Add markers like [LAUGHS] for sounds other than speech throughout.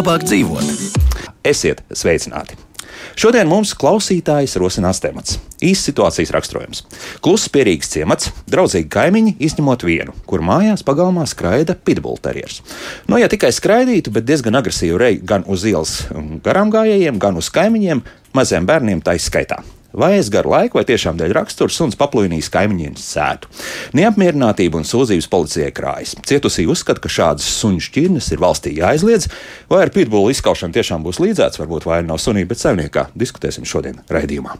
Labāk dzīvot? Esiet sveicināti! Šodien mums klausītājs rosinās temats. Īsts situācijas raksturojums. Kluss, pierīgs ciemats, draudzīgi kaimiņi, izņemot vienu, kur mājās pagalmā skraida pitbullterjers. Nu, ja tikai skraidītu, bet diezgan agresīvi reji gan uz ielas garām gājējiem, gan uz kaimiņiem, maziem bērniem tā izskaitā. Vai es garu laiku, vai tiešām dēļ rakstura suns paplūnīs kaimiņiem sētu. Neapmierinātība un sūdzības policijai krājas. Cietusī uzskata, ka šādas suņu šķirnes ir valstī jāaizliedz, vai ar pitbulu izskaušanu tiešām būs līdzēts, varbūt vaina nav sunī, bet saimniekā. Diskutēsim šodien raidījumā.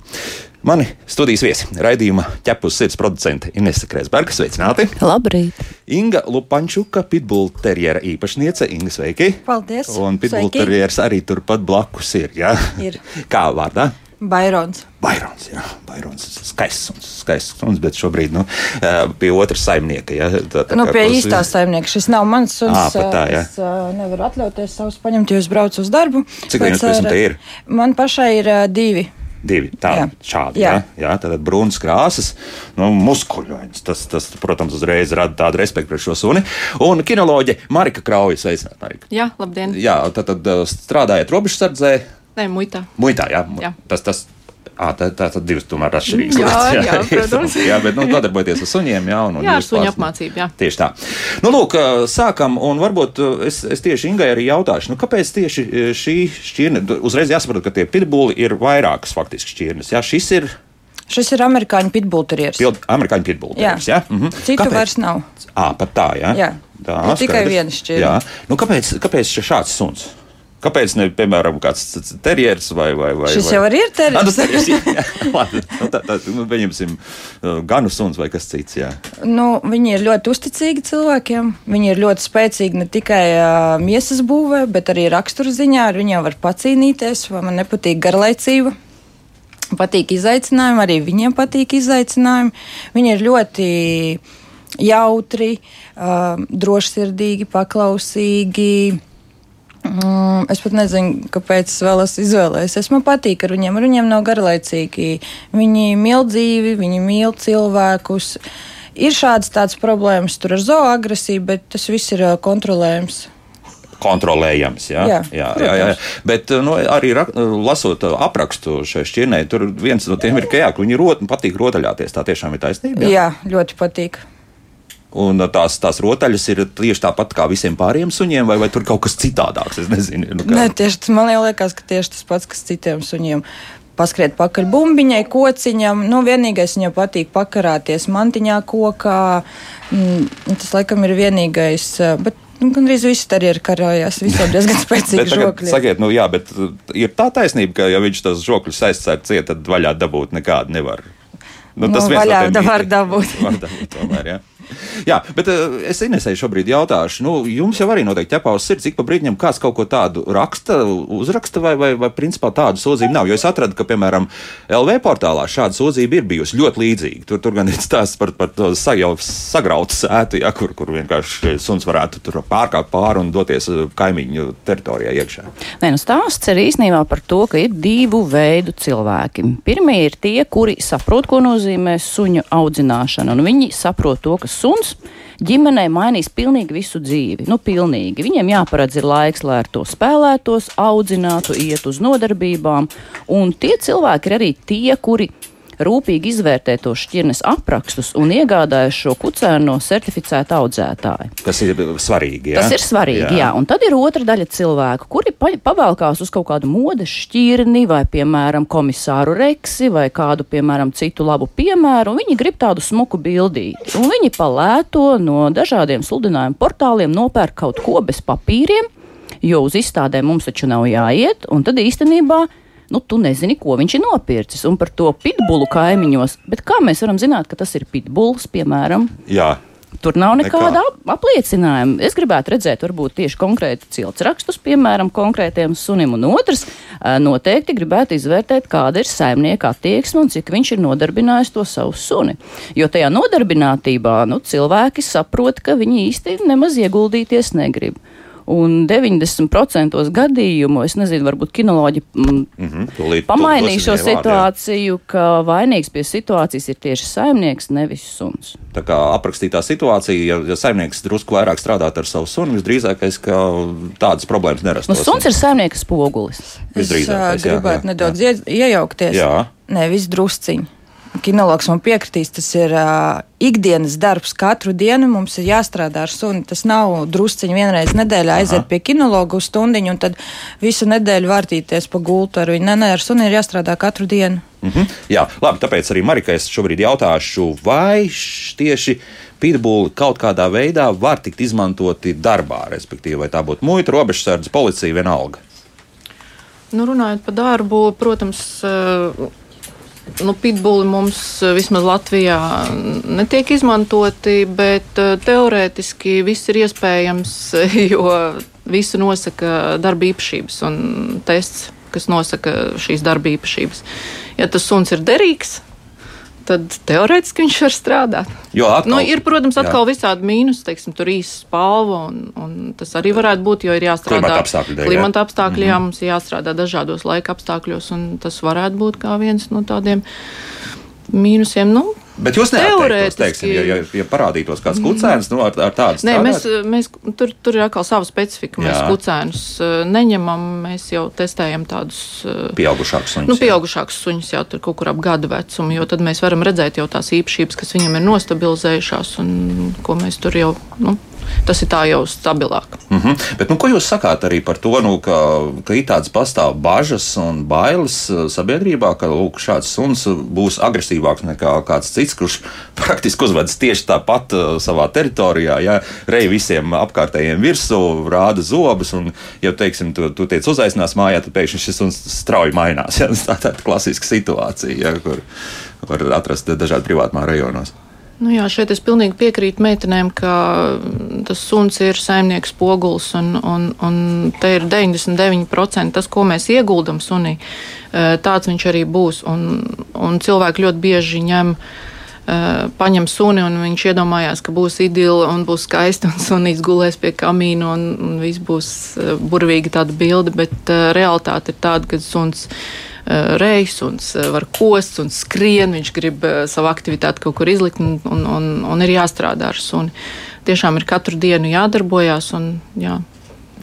Mani studijas viesi raidījuma ķepus sirds producente Inese Kreisberga. Sveicināti! Labrīt! Inga Lupančuka, pitbull terjera īpašniece. Inga, sveiki! Paldies! Un pitbull terjers arī turpat blakus ir. Ja? ir. [LAUGHS] Kā vārdā? Bairons. Bairons, jā, Bairons. Skaists suns, skaists suns, bet šobrīd nu, pie otras saimnieka. Ja, tā, tā nu, pie plus... īstā saimnieka. Šis nav mans suns. À, tā, jā. es uh, nevaru atļauties savus paņemt, jo es braucu uz darbu. Cik jums pēc tam ir? Man pašai ir uh, divi. Divi tādi, jā. šādi. Jā, jā, jā tātad brūnas krāsas, nu, muskuļoņas. Tas, tas, protams, uzreiz rada tādu respektu pret šo suni. Un kinoloģe Marika Krauja, sveicināt, Marika. Jā, labdien. Jā, tad, tad strādājat robežsardzē. Nē, muitā. Muitā, jā. jā. Tas, tas, À, tā, tā tad divas tomēr atšķirīgas jā, lietas. Jā, jā, [LAUGHS] protams. jā, bet nu, nodarboties ar suņiem, jā, un, un jā, ar suņu apmācību, jā. Tieši tā. Nu, lūk, sākam, un varbūt es, es tieši Ingai arī jautāšu, nu, kāpēc tieši šī šķirne, uzreiz jāsaprot, ka tie pitbuli ir vairākas faktiski šķirnes, jā, šis ir. Šis ir amerikāņu pitbullterieris. Amerikāņu pitbullterieris, jā. jā? Mhm. Citu kāpēc? vairs nav. Ā, pat tā, jā. Jā. Tā, nu, tikai viena šķirne. Jā. Nu, kāpēc, kāpēc šāds suns? Kāpēc ne, piemēram, kāds terjers vai, vai, vai Šis vai... jau ir terjers? [LAUGHS] Ah, nu, jā, jā. Labi, nu, tā, tā, nu, pieņemsim, ganu suns vai kas cits. Jā. Nu, viņi ir ļoti uzticīgi cilvēkiem. Viņi ir ļoti spēcīgi ne tikai uh, miesas būvē, bet arī rakstura ziņā. Ar viņiem var pacīnīties, vai man nepatīk garlaicība. Patīk izaicinājumi, arī viņiem patīk izaicinājumi. Viņi ir ļoti jautri, uh, drošsirdīgi, paklausīgi Mm, es pat nezinu, kāpēc es vēl esmu izvēlējies. Man patīk ar viņiem. Ar viņiem nav garlaicīgi. Viņi mīl dzīvi, viņi mīl cilvēkus. Ir šādas tādas problēmas tur ar zooagresiju, bet tas viss ir kontrolējams kontrolējams. Jā, jā, jā, jā, jā. Bet nu, arī ra, lasot aprakstu šai šķirnei, tur viens no tiem ir, ka, jā, ka viņi rot, patīk rotaļāties. Tā tiešām ir taisnība. Jā, jā ļoti patīk. Un tās, tās rotaļas ir tieši tāpat kā visiem pārējiem suņiem, vai, vai tur kaut kas citādāks? Es nezinu. Nu, kā... Nē, tieši man liekas, ka tieši tas pats, kas citiem suņiem. Paskriet pakaļ bumbiņai, kociņam. Nu, vienīgais viņam patīk pakarāties mantiņā, kokā. Mm, tas laikam ir vienīgais. Bet Nu, Gan arī viss tur ir karājās, visiem diezgan [LAUGHS] [LAUGHS] spēcīgi žokļi. Sakiet, nu jā, bet ir tā taisnība, ka ja viņš tos žokļus aizsēž ciet, tad vaļā dabūt nekādu nevar. Nu, tas nu, vaļā no var dabūt. var dabūt tomēr, jā. Jā, bet uh, es Inesēju šobrīd jautāšu, nu, jums jau arī noteikti ķepā uz sirds, cik pa brīdim kāds kaut ko tādu raksta, uzraksta, vai, vai, vai principā tādu sūdzību nav. Jo es atradu, ka, piemēram, LV portālā šāda sūdzība ir bijusi ļoti līdzīga. Tur, tur gan ir stāsts par, par to jau sagrautu sētu, ja, kur, kur vienkārši suns varētu tur pārkāpt pāri un doties kaimiņu teritorijā iekšā. Nē, nu stāsts ir īstenībā par to, ka ir divu veidu cilvēki. Pirmie ir tie, kuri saprot, ko nozīmē suņu audzināšana, un viņi saprot to, ka suns ģimenei mainīs pilnīgi visu dzīvi. Nu, pilnīgi. Viņiem jāparedz ir laiks, lai ar to spēlētos, audzinātu, iet uz nodarbībām. Un tie cilvēki ir arī tie, kuri rūpīgi izvērtē to šķirnes aprakstus un iegādājas šo kucēnu no certificēta audzētāja. Tas ir svarīgi. Ja? Tas ir svarīgi, jā. jā. Un tad ir otra daļa cilvēku, kuri pavēlkās uz kaut kādu modes šķirni vai, piemēram, komisāru reksi vai kādu, piemēram, citu labu piemēru, un viņi grib tādu smuku bildīti. Un viņi palēto no dažādiem sludinājumu portāliem nopērk kaut ko bez papīriem, jo uz izstādēm mums taču nav jāiet, un tad īstenībā nu, tu nezini, ko viņš ir nopircis. Un par to pitbulu kaimiņos, bet kā mēs varam zināt, ka tas ir pitbuls, piemēram? Jā. Tur nav nekāda Nekā. ap- apliecinājuma. Es gribētu redzēt, varbūt tieši konkrēti cilts rakstus, piemēram, konkrētiem sunim, un otrs noteikti gribētu izvērtēt, kāda ir saimnieka attieksme un cik viņš ir nodarbinājis to savu suni. Jo tajā nodarbinātībā nu, cilvēki saprot, ka viņi īsti nemaz ieguldīties negrib. Un 90% gadījumu, es nezinu, varbūt kinoloģi mm, Mhm, tūlīt pamainīja šo viņai vārdu, jā. situāciju, ka vainīgs pie situācijas ir tieši saimnieks, nevis suns. Tā kā aprakstītā situācija, ja, ja saimnieks drusku vairāk strādātu ar savu sunu, visdrīzākais, ka tādas problēmas Nu, nerastos. suns ir saimnieka spogulis. Es Visdrīzākais, jā, gribētu jā, nedaudz ie- iejaukties. Jā. Nevis drusciņi. Kinologs man piekritīs, tas ir uh, ikdienas darbs. Katru dienu mums ir jāstrādā ar suni. Tas nav drusciņi vienreiz nedēļā aiziet pie kinologa uz stundiņu un tad visu nedēļu vārtīties pa gultu ar viņu. Nē, nē, ar suni ir jāstrādā katru dienu. Mhm. Jā, labi, tāpēc arī Marikai es šobrīd jautāšu, vai tieši pitbulli kaut kādā veidā var tikt izmantoti darbā, respektīvi, vai tā būtu muita, robežsardze, policija, vienalga. Nu, runājot par darbu, protams, nu, pitbulli mums eh, vismaz Latvijā netiek izmantoti, bet eh, teorētiski viss ir iespējams, [LAUGHS] jo visu nosaka darba īpašības un tests, kas nosaka šīs darba īpašības. Ja tas suns ir derīgs, tad teorētiski viņš var strādāt. Jo atkal, Nu, ir, protams, jā. atkal visādi mīnus, teiksim, tur īsa spalva, un, un tas arī varētu būt, jo ir jāstrādā Klimata apstākļu dēļ, jā. Klimata apstākļi, jā, mums ir jāstrādā dažādos laika apstākļos, un tas varētu būt kā viens no tādiem mīnusiem. Nu, Bet jūs neatteiktos, teiksim, ja, ja, ja parādītos kāds kucēns, nu, ar, ar tādu Nē, mēs, mēs tur, tur ir atkal sava specifika. Mēs Jā. kucēnus eh, neņemam, mēs jau testējam tādus eh, Pieaugušāks suņus. Nu, pieaugušākus suņus jau tur kaut kur ap gadu vecumu, jo tad mēs varam redzēt jau tās īpašības, kas viņam ir nostabilizējušās un ko mēs tur jau, nu, tas ir tā jau stabilāk. Mm -hmm. Bet, nu, ko jūs sakāt arī par to, nu, ka, ka ir tādas pastāv bažas un bailes uh, sabiedrībā, ka lūk, šāds suns būs agresīvāks nekā kāds cits, kurš [LAUGHS] praktiski uzvedas tieši tāpat uh, savā teritorijā, ja rei visiem apkārtējiem virsū, rāda zobus, un, ja, teiksim, tu, tu tiec uzaicināts mājā, tad pēkšņi šis suns strauji mainās. [LAUGHS] Ja? Tā ir tāda klasiska situācija, ja, kur var atrast dažādi privātmā rajonos. Nu jā, šeit es pilnīgi piekrītu meitenēm, ka tas suns ir saimnieks poguls, un, un, un te ir 99% tas, ko mēs ieguldam sunī, eh, tāds viņš arī būs. Un, un cilvēki ļoti bieži ņem. eh, Paņem suni, un viņš iedomājās, ka būs idila un būs skaisti, un [LAUGHS] sunīs gulēs pie kamīna, un, un viss būs eh, burvīgi tāda bilde. Bet uh, realitāte ir tāda, ka suns reizes un var kost un skrien. Viņš grib savu aktivitāti kaut kur izlikt un, un, un, un ir jāstrādā ar suni. Tiešām ir katru dienu jādarbojās un jā,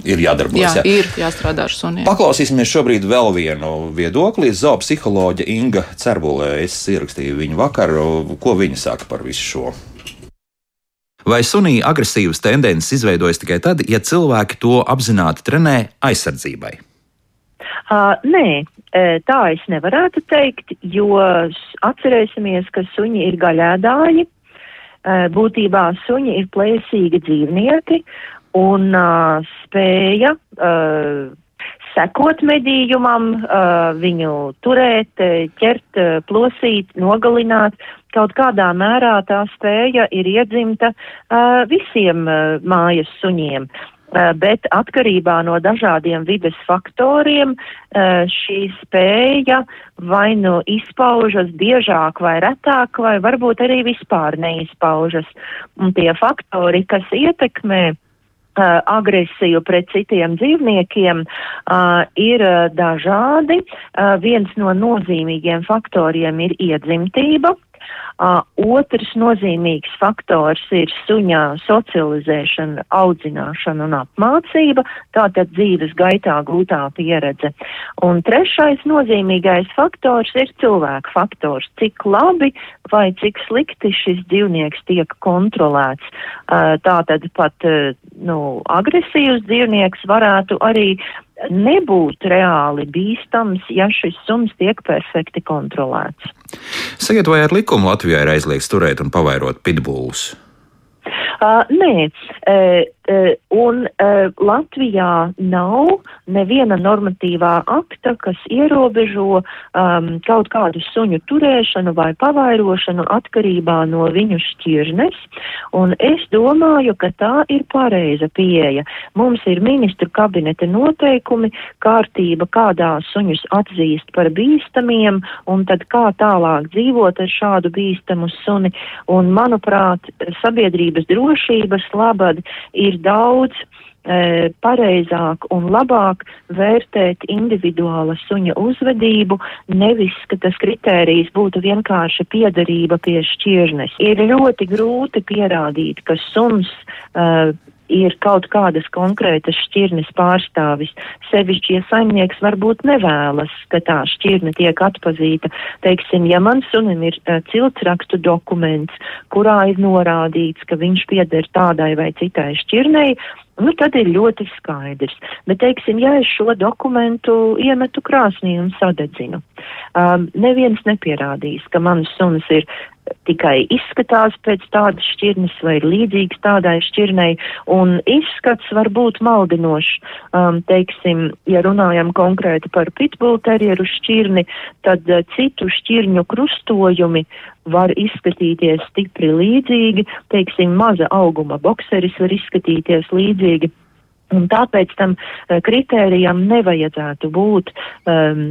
Ir jādarbojas. jā, ir jāstrādā ar suniem. Paklausīsimies šobrīd vēl vienu viedokli. Zoopsiholoģija Inga Cerbulē. Es ierakstīju viņu vakar, ko viņa saka par visu šo. Vai sunī agresīvas tendences izveidojas tikai tad, ja cilvēki to apzināti trenē aizsardzībai? Uh, nē, tā es nevarētu teikt, jo atcerēsimies, ka suņi ir gaļēdāji. Būtībā suņi ir plēsīgi dzīvnieki un uh, spēja uh, sekot medījumam, uh, viņu turēt, ķert, plosīt, nogalināt. Kaut kādā mērā tā spēja ir iedzimta uh, visiem uh, mājas suņiem. Uh, bet atkarībā no dažādiem vides faktoriem uh, šī spēja vai nu izpaužas biežāk vai retāk, vai varbūt arī vispār neizpaužas. Un tie faktori, kas ietekmē uh, agresiju pret citiem dzīvniekiem uh, ir uh, dažādi. Uh, viens no nozīmīgiem faktoriem ir iedzimtība. Uh, otrs nozīmīgs faktors ir suņā socializēšana, audzināšana un apmācība, tātad dzīves gaitā gūtā pieredze. Un trešais nozīmīgais faktors ir cilvēka faktors, cik labi vai cik slikti šis dzīvnieks tiek kontrolēts. Uh, tātad pat uh, nu, agresīvs dzīvnieks varētu arī nebūt reāli bīstams, ja šis suns tiek perfekti kontrolēts. Sakiet, vai ar likumu Latvijā ir aizliegts turēt un pavairot pitbullus? Uh, nē, uh, un uh, Latvijā nav neviena normatīvā akta, kas ierobežo um, kaut kādu suņu turēšanu vai pavairošanu atkarībā no viņu šķirnes, un es domāju, ka tā ir pareiza pieeja. Mums ir ministru kabineta noteikumi, kārtība, kādā suņus atzīst par bīstamiem, un tad kā tālāk dzīvot ar šādu bīstamu suni, un manuprāt, sabiedrības drošības labad ir ir daudz e, pareizāk un labāk vērtēt individuāla suņa uzvedību, nevis, ka tas kritērijs būtu vienkārši piedarība pie šķirnes. Ir ļoti grūti pierādīt, ka suns uh, ir kaut kādas konkrētas šķirnes pārstāvis. Sevišķi, ja saimnieks varbūt nevēlas, ka tā šķirne tiek atpazīta. Teiksim, ja man sunim ir uh, ciltsrakstu dokuments, kurā ir norādīts, ka viņš pieder tādai vai citai šķirnei, nu tad ir ļoti skaidrs. Bet, teiksim, ja es šo dokumentu iemetu krāsnī un sadedzinu, um, neviens nepierādīs, ka mans suns ir tikai izskatās pēc tādas šķirnes vai ir līdzīgs tādai šķirnei, un izskats var būt maldinošs. Um, teiksim, ja runājam konkrēti par pitbullterjeru šķirni, tad uh, citu šķirņu krustojumi var izskatīties stipri līdzīgi, teiksim, maza auguma bokseris var izskatīties līdzīgi. Un tāpēc tam uh, kritērijam nevajadzētu būt um,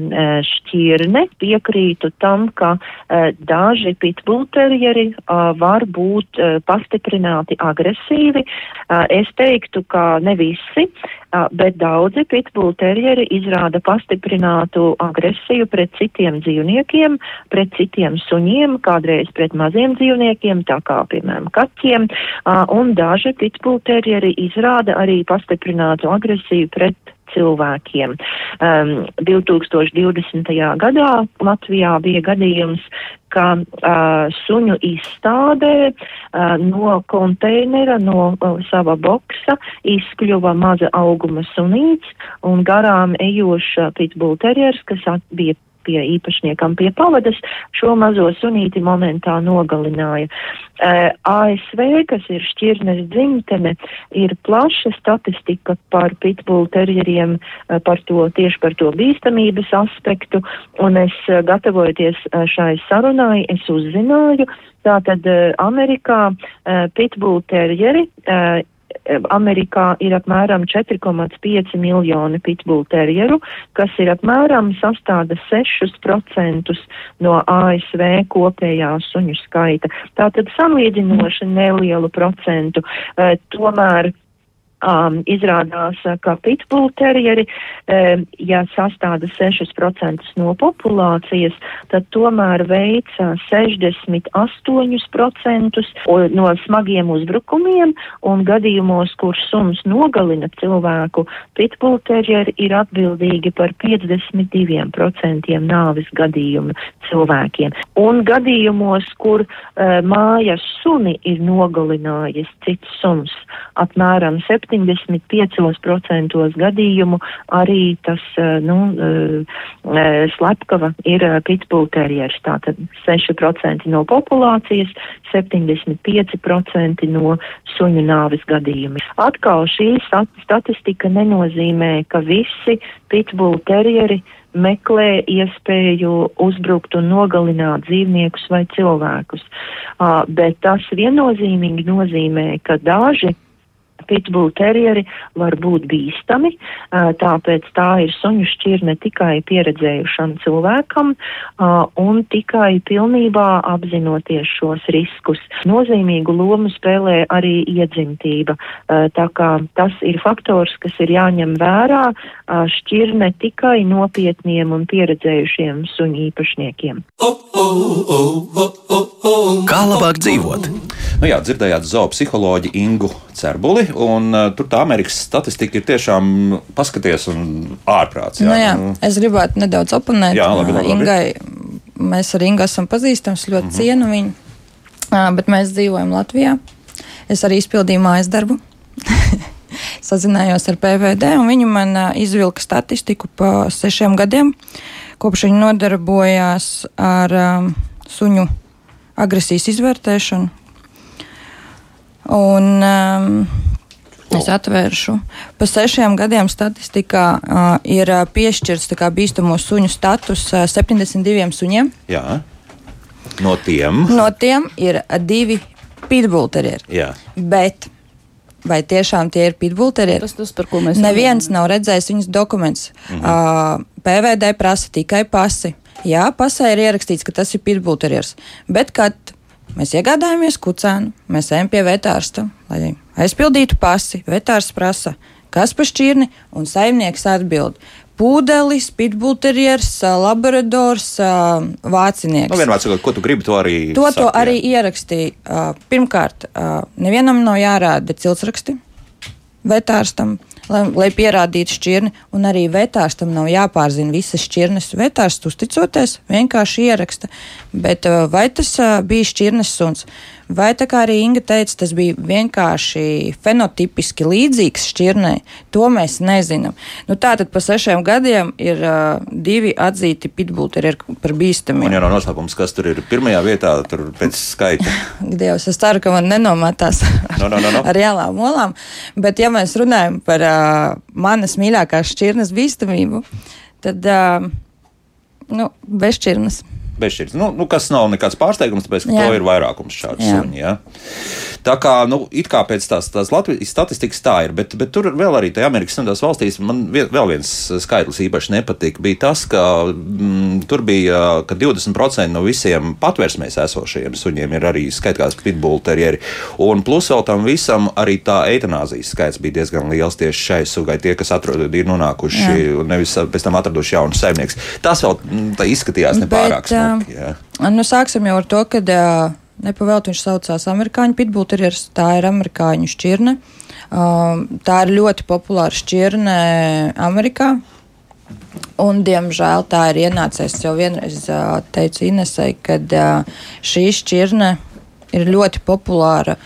šķirne. Piekrītu tam, ka uh, daži pitbullterjeri uh, var būt uh, pastiprināti agresīvi. Uh, es teiktu, ka ne visi, uh, bet daudzi pitbullterjeri izrāda pastiprinātu agresiju pret citiem dzīvniekiem, pret citiem suņiem, kādreiz pret maziem dzīvniekiem, tā kā, piemēram, kaķiem, uh, un daži pitbullterjeri izrāda arī pastiprinātu pastiprinātu agresiju pret cilvēkiem. Um, 2020. gadā Latvijā bija gadījums, ka uh, suņu izstādē uh, no konteinera, no uh, sava boksa izkļuva maza auguma sunīts un garām ejoša pitbull terjers, kas bija pie īpašniekam pie pavadas, šo mazo sunīti momentā nogalināja. Uh, ASV, kas ir šķirnes dzimtene, ir plaša statistika par pitbull terjeriem, uh, par to, tieši par to bīstamības aspektu, un es uh, gatavojoties uh, šai sarunai, es uzzināju, tātad uh, Amerikā uh, pitbull terjeri uh, Amerikā ir apmēram 4,5 miljoni pitbull terjeru, kas ir apmēram sastāda 6% no ASV kopējā suņu skaita. Tātad salīdzinoši nelielu procentu. Uh, tomēr um, izrādās, ka pitbull terjeri, um, ja sastāda 6% no populācijas, tad tomēr veica 68% no smagiem uzbrukumiem un gadījumos, kur suns nogalina cilvēku, pitbull terjeri ir atbildīgi par 52% nāvis gadījumu cilvēkiem. Un gadījumos, kur uh, mājas suni ir nogalinājis cits suns, apmēram 7 75% gadījumu arī tas, eh, nu, eh, eh, slepkava ir pitbull terjeris. Tātad 6% no populācijas, 75% no suņu nāves gadījumi. Atkal šī statistika nenozīmē, ka visi pitbull terjeri meklē iespēju uzbrukt un nogalināt dzīvniekus vai cilvēkus. Uh, bet tas viennozīmīgi nozīmē, ka daži pitbull terjeri var būt bīstami, tāpēc tā ir suņu šķirne tikai pieredzējušam cilvēkam un tikai pilnībā apzinoties šos riskus. Nozīmīgu lomu spēlē arī iedzimtība, tā kā tas ir faktors, kas ir jāņem vērā šķirne tikai nopietniem un pieredzējušiem suņu īpašniekiem. Kā labāk dzīvot? Nu jā, dzirdējāt zoopsiholoģi Ingu Cerbuli, un uh, tur tā Amerikas statistika ir tiešām paskaties un ārprāts. Jā, nu, jā nu. es gribētu nedaudz oponēt. Jā, labi, labi. Ingai, mēs ar Ingu esam pazīstams, ļoti mm -hmm. cienu viņu, uh, bet mēs dzīvojam Latvijā. Es arī izpildīju mājas darbu. [LAUGHS] Sazinājos ar PVD, un viņi man uh, izvilka statistiku pa sešiem gadiem, kopš viņi nodarbojās ar um, suņu agresijas izvērtēšanu. Un, um, Es atvēršu. Pa sešiem gadiem statistikā uh, ir piešķirts kā, bīstamo suņu status uh, 72 suņiem. Jā. No tiem? No tiem ir divi pitbullterieri. Jā. Bet vai tiešām tie ir pitbullterieri? Tas tas, par ko mēs Neviens nav redzējis viņas dokumentus. Mhm. Uh, PVD prasa tikai pasi. Jā, pasē ir ierakstīts, ka tas ir pitbullterieris. Bet, kad mēs iegādājamies kucēnu, mēs ejam pie vetārsta, lai aizpildītu pasi, vetārs prasa, kas pa šķirni, un saimnieks atbild. Pūdelis, pitbullterieris, laborators, vācinieks. Nu, vienmēr sakot, ko tu gribi, to arī. To, saki, to jā. arī ierakstīja. Pirmkārt, nevienam nav jārāda ciltsraksti vetārstam, lai, lai pierādītu šķirni, un arī vetārstam nav jāpārzina visas šķirnes. Vetārsts uzticoties vienkārši ieraksta. Bet vai tas bija šķirnes suns? Vai tā kā arī Inga teica, tas bija vienkārši fenotipiski līdzīgs šķirnei, to mēs nezinām. Nu, Tātad pa sešiem gadiem ir uh, divi atzīti pitbulteri par bīstamiem. Un jau nav noslēpums, kas tur ir pirmajā vietā, tur pēc skaita. [LAUGHS] Dievs, es ceru, ka man nenomatās No, no, no, no. ar jālām olām. Bet, ja mēs runājam par uh, manas mīļākās šķirnes bīstamību, tad uh, nu, bez šķirnes. Bešķirts. Nu, nu, kas nav nekāds pārsteigums, tāpēc, ka Jā. to ir vairākums šādu Jā. suņu. Ja? Tā kā, nu, it kā pēc tās, tās Latvijas statistikas tā ir, bet, bet tur vēl arī tajā Amerikas Savienotās valstīs man vēl viens skaitlis īpaši nepatika. Bija tas, ka mm, tur bija, ka 20% no visiem patvērsmēs esošajiem suņiem ir arī skaitās pitbull terrieri. Un plus vēl tam visam arī tā eitanāzijas skaits bija diezgan liels tieši šai sugai. Tie, kas atrod, ir nonākuši Jā. nevis pēc tam atraduši jaunu saimnieku. Tas vēl mm, tā izskatījās nepārāk Bet, ā, smuki. jā. Nu, sāksim jau ar to, ka nepavēlti viņš saucās amerikāņu pitbullterieris. Tā ir amerikāņu šķirne. Tā ir ļoti populāra šķirne Amerikā. Un, diemžēl tā ir ienācies. Es jau vienreiz teicu Inesai, ka uh, šī šķirne ir ļoti populāra.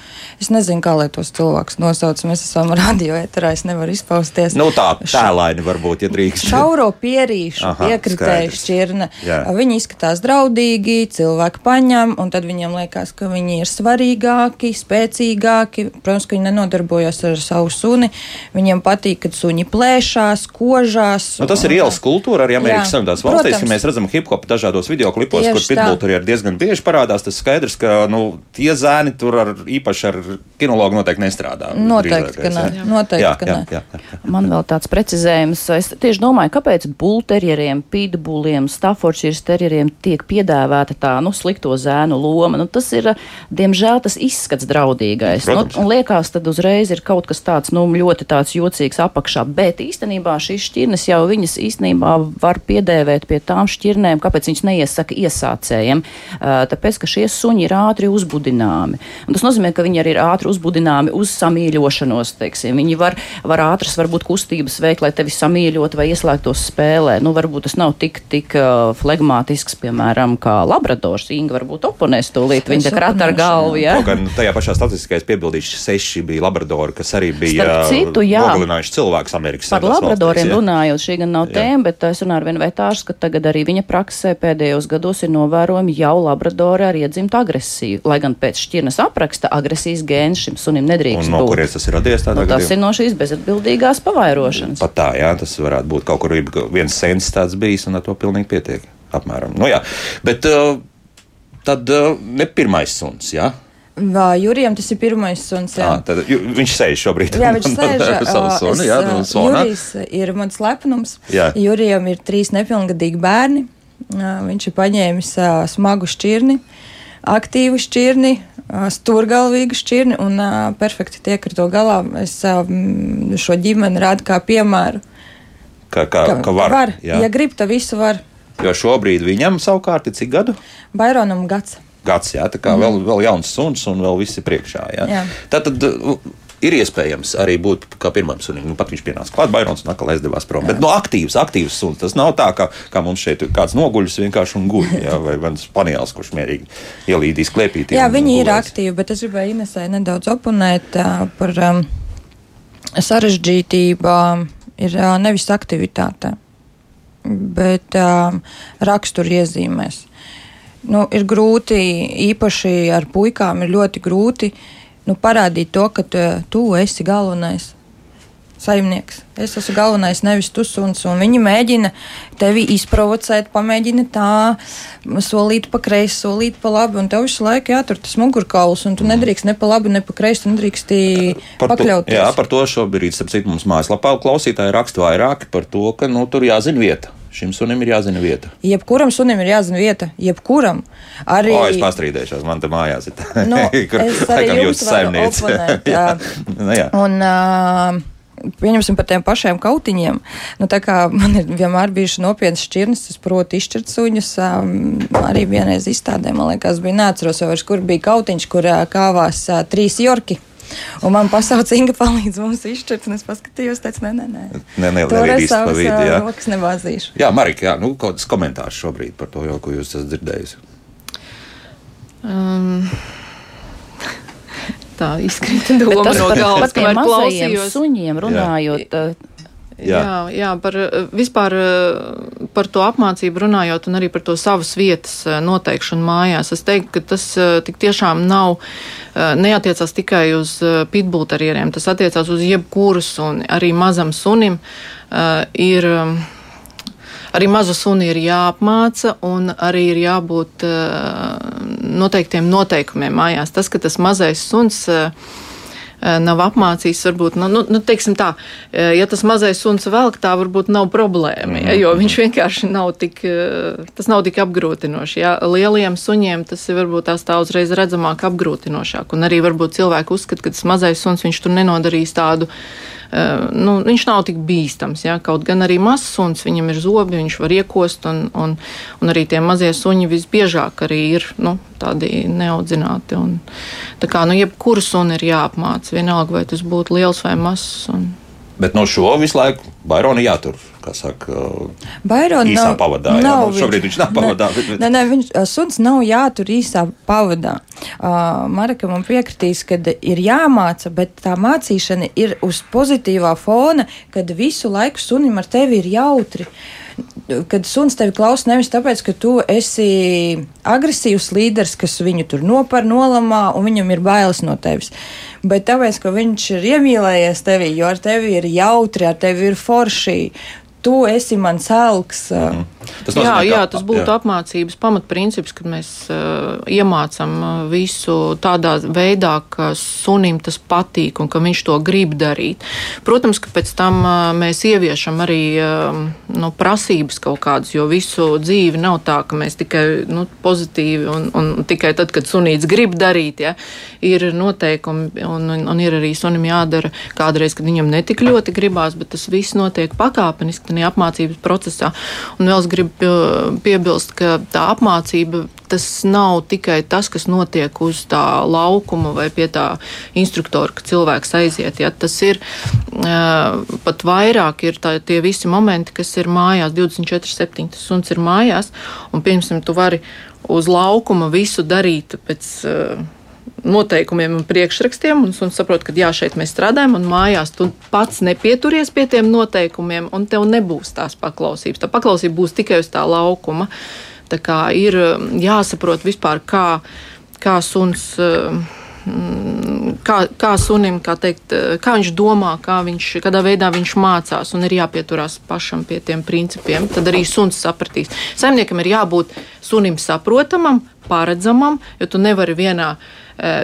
Es nezinu, kā lai tos cilvēkus nosauc. Mēs esam radio eterā, es nevaru izpausties. Nu, tā tēlaini varbūt, ja drīkst. Šauro pierīšu, piekritēju šķirne. Jā. Viņi izskatās draudīgi, cilvēki paņem, un tad viņiem liekas, ka viņi ir svarīgāki, spēcīgāki. Protams, ka viņi nenodarbojas ar savu suni. Viņiem patīk, kad suņi plēšās, kožās. Nu, tas ir ielas kultūra arī Amerikas Savienotās valstīs, ka mēs redzam hip hop dažādos video klipos, Tieši kur pitbull ir diezgan bieži parādās. Tas skaidrs, ka nu, tie zēni tur ar, īpaši ar kinologu noteikti nestrādā. Noteikti, ka jā. Noteikti, jā, ka jā, jā, jā, jā. Man vēl tāds precizējums. Es tieši domāju, kāpēc buļterjeriem, pitbulliem, staffordshires terjeriem tiek piedāvāta tā nu, slikto zēnu loma. Nu, tas ir, diemžēl, tas izskats draudīgais. Nu, Protams. un liekas, tad uzreiz ir kaut kas tāds nu, ļoti tāds jocīgs apakšā. Bet īstenībā šīs šķirnes jau viņas īstenībā var piedēvēt pie tām šķirnēm, kāpēc viņas neiesaka iesācējiem. Tāpēc, ka šie suņi ir ātri uzbudināmi. Un tas nozīmē, ka viņi arī ir ātri uzbudināmi uz samīļošanos. Teiksim. Viņi var, var ātras, varbūt kustības veikt, lai tevi samīļot vai ieslēgtos spēlē. Nu, varbūt tas nav tik, tik uh, flegmātisks, piemēram, kā labradors. Inga varbūt oponēs tūlīt. Viņa tā krata ar galvu. Ja? Kaut gan tajā pašā statistikā es piebildīšu, seši bija labradori, kas arī bija Starp citu, nogalinājuši cilvēkus Amerikas Par Savienotās labradoriem runājot, šī gan nav Jā. tēma, bet es runāju ar vienu vetārs, ka tagad arī viņa praksē pēdējos gados ir novērojami jau labradori ar iedzimtu agresiju. Lai gan pēc šķirnes apraksta agresijas gēns šim sunim nedrīkst Un no būt. kurienes tas ir radies? tādā Nu, tas gadījumā? ir no šīs bezatbildīgās pavairošanas. Pat tā, jā, tas varētu būt kaut kur viens sens tāds bijis, un ar to pilnīgi pietiek. Apmēram. Nu, jā. Bet uh, tad uh, ne pirmais suns, jā? Vā, Jurijam tas ir pirmais suns. jā. À, tad, ju- viņš sēž šobrīd. Jā, [LAUGHS] viņš sēž es, jā. Jurijs ir mans lepnums. Jā. Jurijam ir trīs nepilngadīgi bērni. Viņš ir paņēmis smagu šķirni, aktīvu šķirni, stūrgalvīgu šķirni un perfekti tiek ar to galā. Es šo ģimeni rādu kā piemēru. Ka, ka, ka var. var. jā. Ja grib, tad visu var. Jo šobrīd viņam savukārt ir cik gadu? Baironam gads. Gads, jā, tā kā mm. vēl, vēl jauns suns un vēl viss ir priekšā. Jā. Jā. Tad uh, ir iespējams arī būt kā pirmam sunim. Nu, pat viņš pienāca klāt, Bairons un atkal aizdevās prom. Jā. Bet no aktīvs, aktīvs suns. Tas nav tā, kā, kā mums šeit ir kāds noguļus vienkārši un guļ. Jā, vai [LAUGHS] viens panielis, kurš mierīgi ielīdīs klēpītī. Jā, viņi ir gulēs. aktīvi, bet es gribēju Inesai nedaudz oponēt uh, par um, sarežģītību. Ir uh, nevis aktivitāte, bet um, raksturiezīmēs. Nu, ir grūti, īpaši ar puikām, ir ļoti grūti nu, parādīt to, ka tu, tu esi galvenais. saimnieks. Es esmu galvenais, nevis tu suns. Un viņi mēģina tevi izprovocēt, pamēģina tā, solīt pa kreisi, solīt pa labi. Un tev visu laiku jātur tas mugurkauls, un tu nedrīkst ne pa labi, ne pa kreisi, nedrīkst Par to, pakļauties. jā, par to šobrīd, starp citu, mums mājaslapā klausītāji raksta vairāk par to, ka nu, tur jāzina vieta. Šim sunim ir jāzina vieta. Jebkuram sunim ir jāzina vieta, jebkuram. Arī O, es pastrīdēšos, man te mājās ir tā, Nu, [LAUGHS] kur laikam varu saimniece. [LAUGHS] nu, jā. Un, uh, Pieņemsim par tiem pašiem kautiņiem. Nu, tā kā man ir vienmēr bijuši nopietnas šķirnes, es protu izšķirt suņus. Um, arī vienreiz izstādē, man liekas, bija neatceros, kur bija kautiņš, kur uh, kāvās uh, trīs jorki. Un man pasauca Inga palīdz mums izšķirt, un es paskatījos, teicu, nē, nē, nē. Ne, ne, Tur nevar es īsti pa vidu, jā. rokas nebāzīšu. Jā, Marika, jā, nu, kaut kāds komentārs šobrīd par to, jau, ko jūs esat dzirdējusi. Um, [LAUGHS] tā izkrita doma tas no par tiem kamēr mazajiem klausījos. suņiem runājot. uh, Jā. Jā, jā par, eh, vispār eh, par to apmācību runājot un arī par to savas vietas eh, noteikšanu mājās. Es teiktu, ka tas tik tiešām nav, neatiecās tikai uz pitbulterieriem, tas attiecās uz jebkuru suni, arī mazam sunim ir. Arī mazu suni ir jāapmāca, un arī ir jābūt noteiktiem noteikumiem mājās. Tas, ka tas mazais suns uh, nav apmācīts, varbūt, nu, nu, nu, teiksim tā, eh, ja tas mazais suns velk, tā varbūt nav problēma, ja, jo viņš vienkārši nav tik, eh, tas nav tik apgrūtinoši. Ja. Lieliem suņiem tas ir varbūt tās tā uzreiz redzamāk apgrūtinošāk, un arī varbūt cilvēki uzskata, ka tas mazais suns, viņš tur nenodarīs tādu, eh, nu, viņš nav tik bīstams, ja. kaut gan arī mazs suns, viņam ir zobi, viņš var iekost, un, un, un arī tie mazie suņi visbiežāk arī ir, nu, tādi neaudzināti. Un, tā kā, nu, jebkuru suni ir jāapmāca, vienalga, vai tas būtu liels vai mazs. Un, Bet no šo visu laiku Bairona jātur, kā saka, Bairona īsā nav, pavadā. jā. nav Nu, šobrīd viņš nav pavadā. Bet, bet, Nē, nē, viņš, suns nav jātur īsā pavadā. Uh, Marika man piekritīs, ka ir jāmāca, bet tā mācīšana ir uz pozitīvā fona, kad visu laiku sunim ar tevi ir jautri. Kad suns tevi klausa nevis tāpēc, ka tu esi agresīvs līderis, kas viņu tur nopar, nolamā, un viņam ir bailes no tevis. Bet tāpēc, ka viņš ir iemīlējies tevī, jo ar tevi ir jautri, ar tevi ir forši. Tu esi mans elks. Mm. tas jā, nozīmē, jā, ka- tas būtu apmācības pamatprincips, kad mēs uh, iemācām visu tādā veidā, ka sunim tas patīk un ka viņš to grib darīt. Protams, ka pēc tam uh, mēs ieviešam arī uh, nu, prasības kaut kādas, jo visu dzīvi nav tā, ka mēs tikai nu, pozitīvi un, un tikai tad, kad sunīts grib darīt, ja, ir noteikumi un, un, un ir arī sunim jādara kādreiz, kad viņam netik ļoti gribās, bet tas viss notiek pakāpeniski tajā apmācības procesā. Un vēl es gribu pie- piebilst, ka tā apmācība tas nav tikai tas, kas notiek uz tā laukuma vai pie tā instruktora, ka cilvēks aiziet. Ja, tas ir uh, pat vairāk, ir tā, tie visi momenti, kas ir mājās, 24-7 tas suns ir mājās, un piemēram, tu vari uz laukuma visu darīt pēc. Uh, noteikumiem un priekšrakstiem, un suns saprot, ka jā, šeit mēs strādājam, un mājās tu pats nepieturies pie tiem noteikumiem, un tev nebūs tās paklausības. Tā paklausība būs tikai uz tā laukuma. Tā kā ir um, jāsaprot vispār, kā, kā suns. um, Kā, kā sunim, kā, teikt, eh, kā viņš domā, kā viņš, kādā veidā viņš mācās, un ir jāpieturās pašam pie tiem principiem. Tad arī suns sapratīs. Saimniekam ir jābūt sunim saprotamam, paredzamam, jo tu nevari vienā e,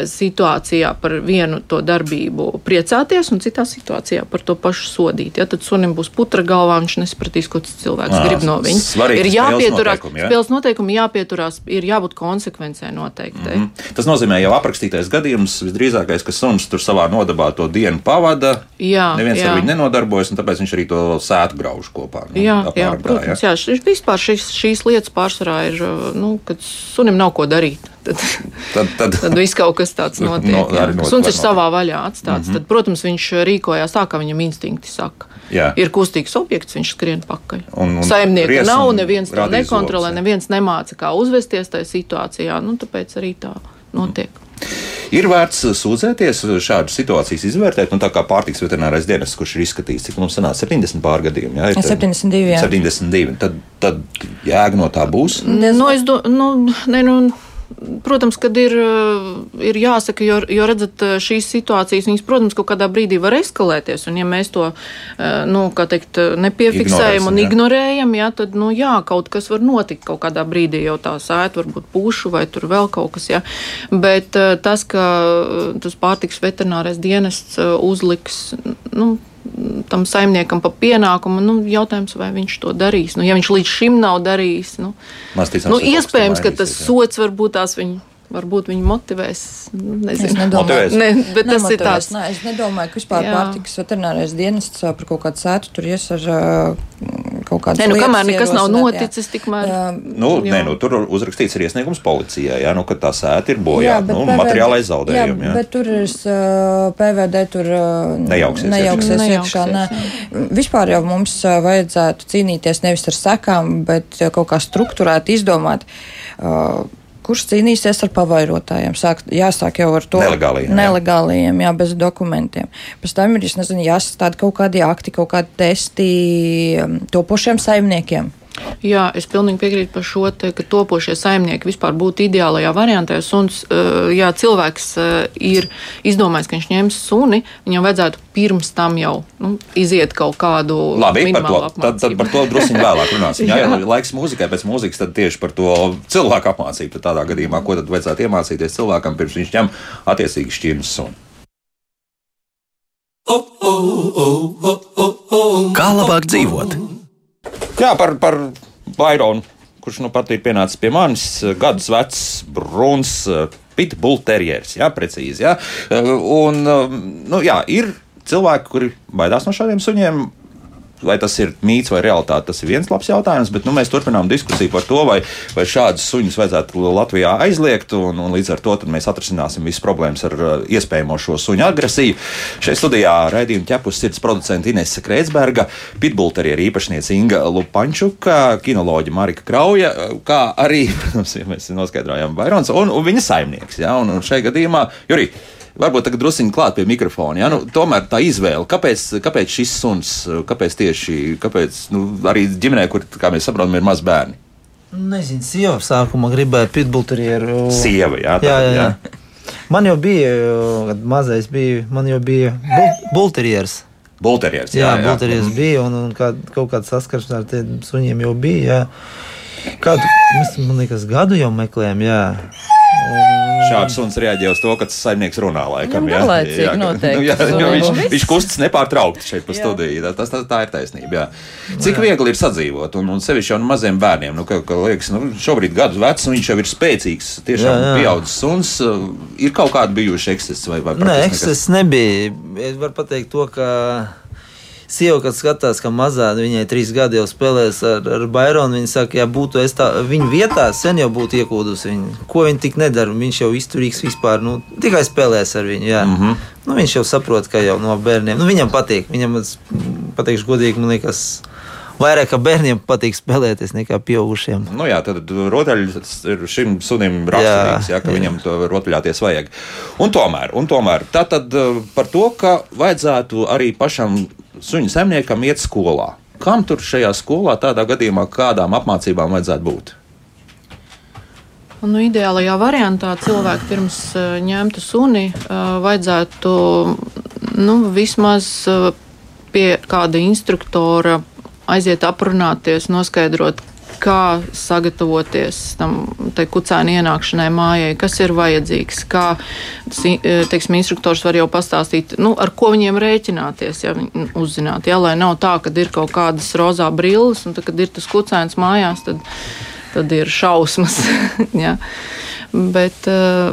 situācijā par vienu to darbību priecāties, un citā situācijā par to pašu sodīt. Ja, tad sunim būs putra galvā, viņš nesapratīs, ko tas cilvēks Ā, grib no viņa. Ir jāpieturās, noteikumi, ja? spēles noteikumi jāpieturās, ir jābūt konsekvencē noteiktai. Mm -hmm. Tas nozīmē, jau aprakstītais gadījums visdrīzākais, ka suns tur savā nodabā to dienu pavada. Jā, Neviens jā. ar viņu nenodarbojas, un tāpēc viņš arī to sētu grauž kopā. Nu, Jā, jā, protams, jā. Šis, vispār šīs, šīs lietas pārsvarā ir, nu, kad sunim nav ko darīt. Tad, Tad, tad, tad viss kaut kas tāds [LAUGHS] notiek. No, jā. arī not- Suns ir savā vaļā atstāts. Mm -hmm. Tad, protams, viņš rīkojās tā, kā viņam instinkti saka. Jā. Ir kustīgs objekts, viņš skrien pakaļ. Un- un Saimnieka nav, neviens to nekontrolē, zobus, jā. neviens nemāca, kā uzvesties tajā situācijā. Nu, tāpēc arī tā notiek. Ir vērts sūdzēties, šādas situācijas izvērtēt, un tā kā pārtiks veterinārais dienas, kurš ir izskatījis, cik mums sanāca 70 pārgadījumi. Jā, ir te- 72, jā. 72. Tad, tad jēga no tā būs. Nu, es do, nu, ne, nu, protams, kad ir, ir jāsaka, jo, jo redzat, šīs situācijas, viņas, protams, kaut kādā brīdī var eskalēties. Un, ja mēs to nu, teikt, nepiefiksējam un ignorējam, jā, tad, nu, jā, kaut kas var notikt kaut kādā brīdī, jau tā sēta varbūt pūšu vai tur vēl kaut kas. Jā. Bet tas, ka tas pārtiks veterinārais dienests uzliks, nu, tam saimniekam pa pienākumu. Nu, jautājums, vai viņš to darīs. Nu, ja viņš līdz šim nav darījis, nu, nu, iespējams, ka tas sots varbūt tās viņa. Varbūt viņi motivēs. Nu, nezinu, es nedomāju, ne, bet tas ir tāds. Nē, es nedomāju, ka vispār jā. pārtikas veterinārais dienests par kaut kādu sētu tur ies ar kaut kādu lietu. Nu, kamēr nekas nav noticis, tikmēr. Jā. Nu. Nē, nu, tur uzrakstīts ir iesniegums policijai, jā, nu, ka tā sēta ir bojāta, nu, PVD, materiālais zaudējumi. Jā, jā, bet tur ir PVD, tur nejauksies, nejauksies iekšā. Nē. Vispār jau mums vajadzētu cīnīties nevis ar sekām, bet kaut kā struktūrēt, izdomāt. Uh, kurš cīnīsies ar pavairotājiem. Sāk, jāsāk jau ar to nelegāliem, nelegāliem jā. jā, bez dokumentiem. Pēc tam ir, es nezinu, jāsastāda kaut kādi akti, kaut kādi testi um, topošiem saimniekiem. Jā, es pilnīgi piekrītu par šo, te, ka topošie saimnieki vispār būtu ideālajā variantā. Suns, eh, jā, cilvēks eh, ir izdomājis, ka viņš ņems suni, viņam vajadzētu pirms tam jau nu, iziet kaut kādu Labi, par to, tad, tad par to drusku vēlāk runāsim. [LAUGHS] jā, jā, laiks mūzikai, pēc mūzikas tad tieši par to cilvēku apmācību. Tad tādā gadījumā, ko tad vajadzētu iemācīties cilvēkam, pirms viņš ņem attiecīgi šķirnes suni. Kā labāk dzīvot? Jā, par, par Baironu, kurš nu pat ir pienācis pie manis, gadus vecs, brūns, pitbull terjeris, jā, precīzi. Jā. Un, nu, jā, ir cilvēki, kuri baidās no šādiem suņiem. Vai tas ir mīts vai realitāte, tas ir viens labs jautājums, bet nu, mēs turpinām diskusiju par to, vai, vai šādus suņus vajadzētu Latvijā aizliegt, un, un līdz ar to mēs atrisināsim visas problēmas ar uh, iespējamo šo suņu agresiju. Šeit studijā raidījuma ķepus sirds producenta Inese Kreitsberga, pitbulterieru īpašniece Inga Lupančuka, kinoloģa Marika Krauja, kā arī, protams, ja mēs noskaidrojām Bairons, un, un viņa saimnieks. Ja, un, un šajā gadījumā, Jurī, varbūt tagad druskuļi klāt pie mikrofona. Ja? Nu, tomēr tā izvēle, kāpēc, kāpēc šis suns, kāpēc tieši kāpēc, nu, arī ģimenē, kur, kā mēs saprotam, ir maz bērni? Nezinu, sieva sākumā gribēja pitbulterieru. Sieva, jā, tā, jā, jā. jā. Man jau bija, kad mazais bija, man jau bija bulterieris. Bulterieris, jā, jā, jā. bulterieris bija, un, un kā, kaut kāda saskarsme ar tiem suņiem jau bija. Jā. Kādu, mēs, man liekas, gadu jau meklējām, jā. Šāds suns reaģē uz to, ka tas saimnieks runā laikam. Jā, [LAUGHS] jā, nu, jā, jā viņš, viņš kustas nepārtraukti šeit pa studiju. Tā, tas, tā, tā ir taisnība. Jā. Cik jā. viegli ir sadzīvot, un, un sevišķi jau maziem bērniem, nu, ka, ka liekas, nu, šobrīd gadus vecs, un viņš jau ir spēcīgs, tiešām jā, jā. pieaudzis suns. Ir kaut kādi bijuši ekscesi vai, vai Nē, eksces nebija. Es varu pateikt to, ka sieva, kad skatās, ka mazā viņai trīs gadi jau spēlēs ar, ar Baironu, viņa saka, ja būtu es tā, viņa vietā, sen jau būtu iekūdusi viņu. Ko viņa tik nedara? Viņš jau izturīgs vispār, nu, tikai spēlēs ar viņu. Jā. Mm -hmm. nu, viņš jau saprot, ka jau no bērniem, nu, viņam patīk. Viņam, pateikšu godīgi, man liekas, vairāk bērniem patīk spēlēties nekā pieaugušiem. Nu jā, tad rotaļs ir šim sunim raksturīgs, jā, jā, ka jā. viņam to rotaļāties vajag. Un tomēr, un tomēr tā tad eh, par to, ka vajadzētu arī pašam suņu saimniekam iet skolā. Kam tur šajā skolā tādā gadījumā kādām apmācībām vajadzētu būt? Nu, ideālajā variantā cilvēku pirms uh, ņemtu suni uh, vajadzētu nu, vismaz uh, pie kāda instruktora aiziet aprunāties, noskaidrot, kā sagatavoties tam kucēna ienākšanai mājai, kas ir vajadzīgs, kā e, teiksim, instruktors var jau pastāstīt, nu, ar ko viņiem rēķināties, ja viņi uzzināt. Ja, lai nav tā, ka ir kaut kādas rozā brilles, un tad, kad ir tas kucēns mājās, tad, tad ir šausmas. [LAUGHS] ja. Bet eh,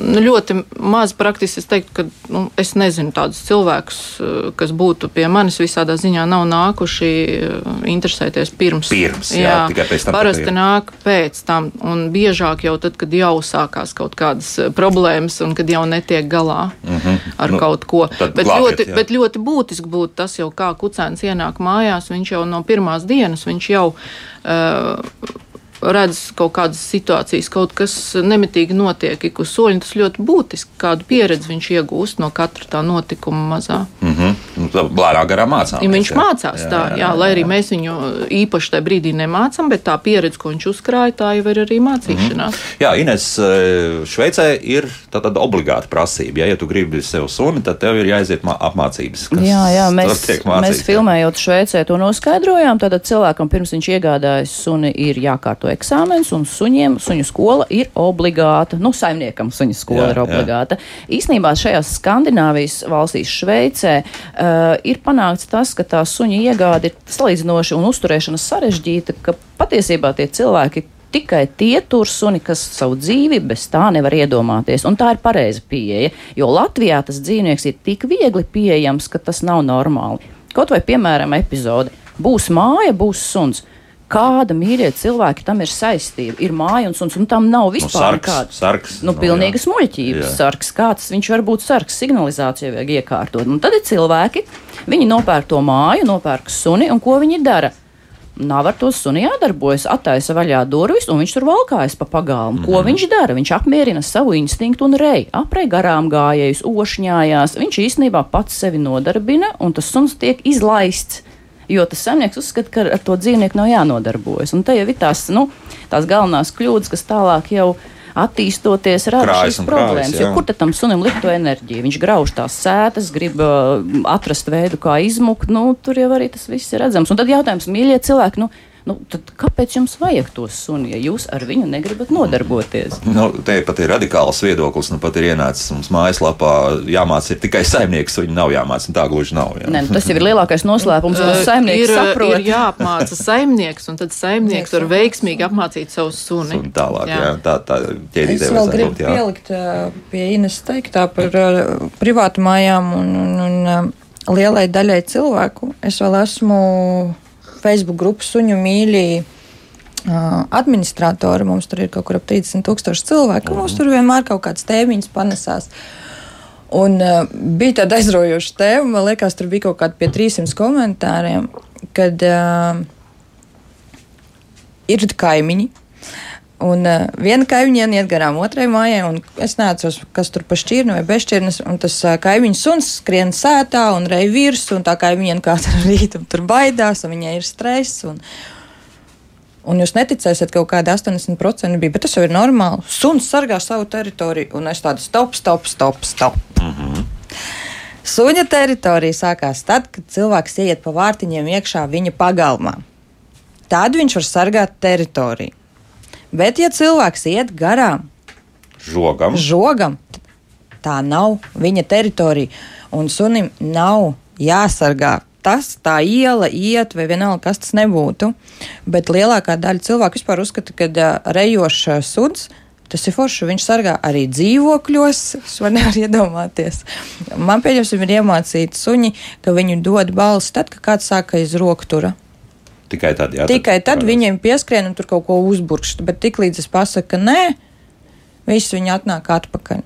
nu, ļoti maz praktiski es teiktu, ka nu, es nezinu tādus cilvēkus, eh, kas būtu pie manis visādā ziņā nav nākuši eh, interesēties pirms. Pirms, jā, jā tikai pēc tam. Parasti nāk pēc tam, un biežāk jau tad, kad jau sākās kaut kādas problēmas un kad jau netiek galā mm -hmm. ar nu, kaut ko. Bet glābiet, ļoti, jā. bet ļoti būtiski būtu tas jau kā kucēns ienāk mājās, viņš jau no pirmās dienas, viņš jau. Uh, redz kaut kādas situācijas, kaut kas nemitīgi notiek ik uz soļa. Tas ļoti būtiski, kādu pieredzi viņš iegūst no katra tā notikuma mazā. Mm -hmm. lēnā garā mācāmies. Ja viņš jā. mācās tā, jā, jā, jā, lai arī mēs viņu īpaši tajā brīdī nemācām, bet tā pieredze, ko viņš uzkrāja, tā jau ir arī mācīšanās. Mm. Jā, Ines, eh, Šveicē ir tāda obligāta prasība. Ja, ja tu gribi sev suni, tad tev ir jāiziet mā- apmācības. kas Jā, jā, mēs, mēs mācīts, jā. filmējot Šveicē to noskaidrojām. Tātad cilvēkam pirms viņš iegādājas suni ir jākārto eksāmens, un suņiem suņu skola ir obligāta. Nu, saimniekam suņu skola Jā, ir jā. obligāta. Īsnībā šajās Skandināvijas valstīs, Šveicē, uh, ir panākts tas, ka tā suņa iegāde ir salīdzinoši un uzturēšana sarežģīta, ka patiesībā tie cilvēki tikai tie tur suni, kas savu dzīvi bez tā nevar iedomāties. Un tā ir pareiza pieeja, jo Latvijā tas dzīvnieks ir tik viegli pieejams, ka tas nav normāli. Kaut vai, piemēram, epizode būs māja, būs suns. Kāda mīļa cilvēki tam ir saistība? Ir māja un suns, un tam nav vispār sargs, nekāda. sargs, Nu, nu, pilnīgas jā. muļķības Jā. sargs. Kāds viņš var būt sargs? Signalizācija vajag iekārtot. Un tad ir cilvēki, viņi nopērk to māju, nopērk suni, un ko viņi dara? Nav ar to suni jādarbojas, attaisa vaļā durvis, un viņš tur valkājas pa pagalmu. Mm. Ko viņš dara? Viņš apmierina savu instinktu un rei, aprei garām gājējus, ošņājās. Viņš īstenībā pats sevi nodarbina, un tas suns tiek izlaists. Jo tas saimnieks uzskata, ka ar to dzīvnieku nav jānodarbojas. Un te jau ir tās, nu, tās galvenās kļūdas, kas tālāk jau attīstoties, rada Krājas šīs krājas, problēmas. Jo kur tam sunim likt to enerģiju? Viņš grauž tās sētas, grib uh, atrast veidu, kā izmukt. Nu, tur jau arī tas viss ir redzams. Un tad jautājums, mīļie cilvēki, nu, nu, tad kāpēc jums vajag to suni, ja jūs ar viņu negribat nodarboties? Nu, te pat ir radikāls viedoklis. Nu, pat ir ienācis mums mājaslapā, jāmācās ir tikai saimnieks. Viņu nav jāmācās. Tā gluži nav. Jā. Nē, nu, tas jau ir lielākais noslēpums, [LAUGHS] ko Uh, saimnieks ir, saprot. ir jāapmāca saimnieks, un tad saimnieks var veiksmīgi apmācīt savu suni. Un tālāk, jā. Jā. Tā, tā Es ķēdītē vēl vajadzētu gribu būt, pielikt pie Ines teiktā par ā, privātu mājām un, un, un ā, lielai daļai cilvēku. Es vēl esmu Facebook grupas suņu mīļī. ā, Administratori mums tur ir kaut kur ap 30 tūkstoši cilvēku. Mums tur vienmēr kaut kāds tēmiņš panesās. Un uh, bija tāda aizraujoša tēma, man liekas, tur bija kaut kādi pie 300 komentāriem, kad uh, ir kaimiņi. Un uh, viena kaimiņiene iet garām otrai mājai, un es neatceros, kas tur pa šķirni vai bez šķirnes. Un tas uh, kaimiņš suns skrien sētā un rej virsū, un tā kaimiņiene katru [LAUGHS] rītu tur baidās, un viņai ir stress. Un, un jūs neticēsiet, ka kaut kāda 80% bija, bet tas jau ir normāli. Suns sargā savu teritoriju, un es tādu stop, stop, stop, stop. Suņa teritorija sākās tad, kad cilvēks ieiet pa vārtiņiem iekšā viņa pagalmā. Tad viņš var sargāt teritoriju. Bet, ja cilvēks iet garām Žogam. žogam, tā nav viņa teritorija. Un sunim nav jāsargā tas, tā iela iet, vai vienalga, kas tas nebūtu. Bet lielākā daļa cilvēku vispār uzskata, ka uh, rejošs suns. Tas ir forši. Viņš sargā arī dzīvokļos. Es varu nevar iedomāties. Man pieņemsim, ir iemācīti suņi, ka viņi dod balsi tad, kad kāds sāka iz roktura. Tikai tad, jā. Tikai tad viņiem pieskrien un tur kaut ko uzburkšt. Bet tiklīdz es pasaku, ka nē, viss viņi atnāk atpakaļ.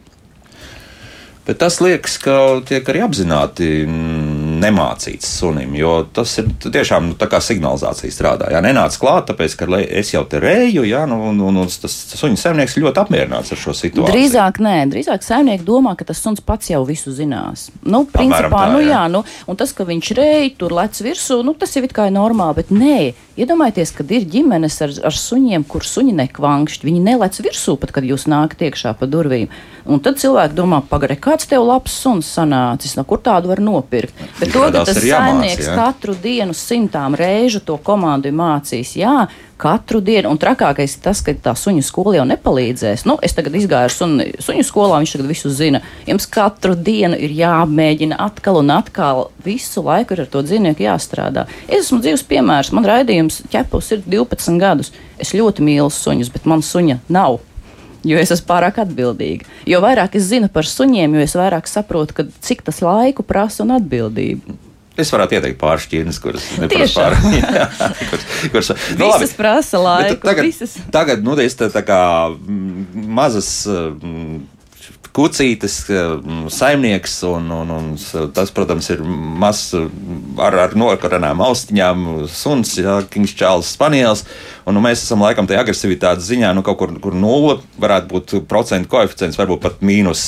Bet tas liekas, ka tiek arī apzināti mm, nemācīts sunim, jo tas ir tiešām nu, tā kā signalizācija strādā. Jā, nenāc klāt, tāpēc, ka es jau te reju, jā, nu, un, un, un tas, suņa saimnieks ļoti apmierināts ar šo situāciju. Drīzāk nē, drīzāk saimnieki domā, ka tas suns pats jau visu zinās. Nu, principā, tā, nu, jā. jā, nu, un tas, ka viņš rei tur lec virsū, nu, tas jau it kā ir normāli, bet nē, iedomājieties, kad ir ģimenes ar, ar suņiem, kur suņi nekvankšķi, viņi nelec virsū pat, kad jūs nākat iekšā pa durvīm. Un tad cilvēki domā, pagaidiet, kāds tev labs suns sanācis, no kur tādu var nopirkt. Bet Kādās tas saimnieks jā. katru dienu simtām reižu to komandu ir mācījis, jā, katru dienu. Un trakākais ir tas, ka tā suņu skola jau nepalīdzēs. Nu, es tagad izgāju ar suni, suņu skolā, viņš tagad visu zina. Jums katru dienu ir jāmēģina atkal un atkal. Visu laiku ir ar to dzīvnieku jāstrādā. Es esmu dzīves piemērs. Man raidījums ķepus ir 12 gadus. Es ļoti mīlu suņus, bet man suņa nav. Jo es esmu pārāk atbildīga. Jo vairāk es zinu par suņiem, jo es vairāk saprotu, ka, cik tas laiku prasa un atbildību. Es varētu ieteikt pāris šķirnes, kuras neprasa [LAUGHS] kuras, kuras, nu, labi. Visas prasa Bet laiku. Tagad, visas. tagad nu, es tā, tā kā mm, mazas mm, kucītes, mm, saimnieks, un, un, un tas, protams, ir mazs ar, ar nokaranām austiņām, suns, jā, Kings Čārls Spaniels. Un, nu, mēs esam laikam tajā agresivitātes ziņā, nu, kaut kur, kur nulle varētu būt procentu koeficients, varbūt pat mīnus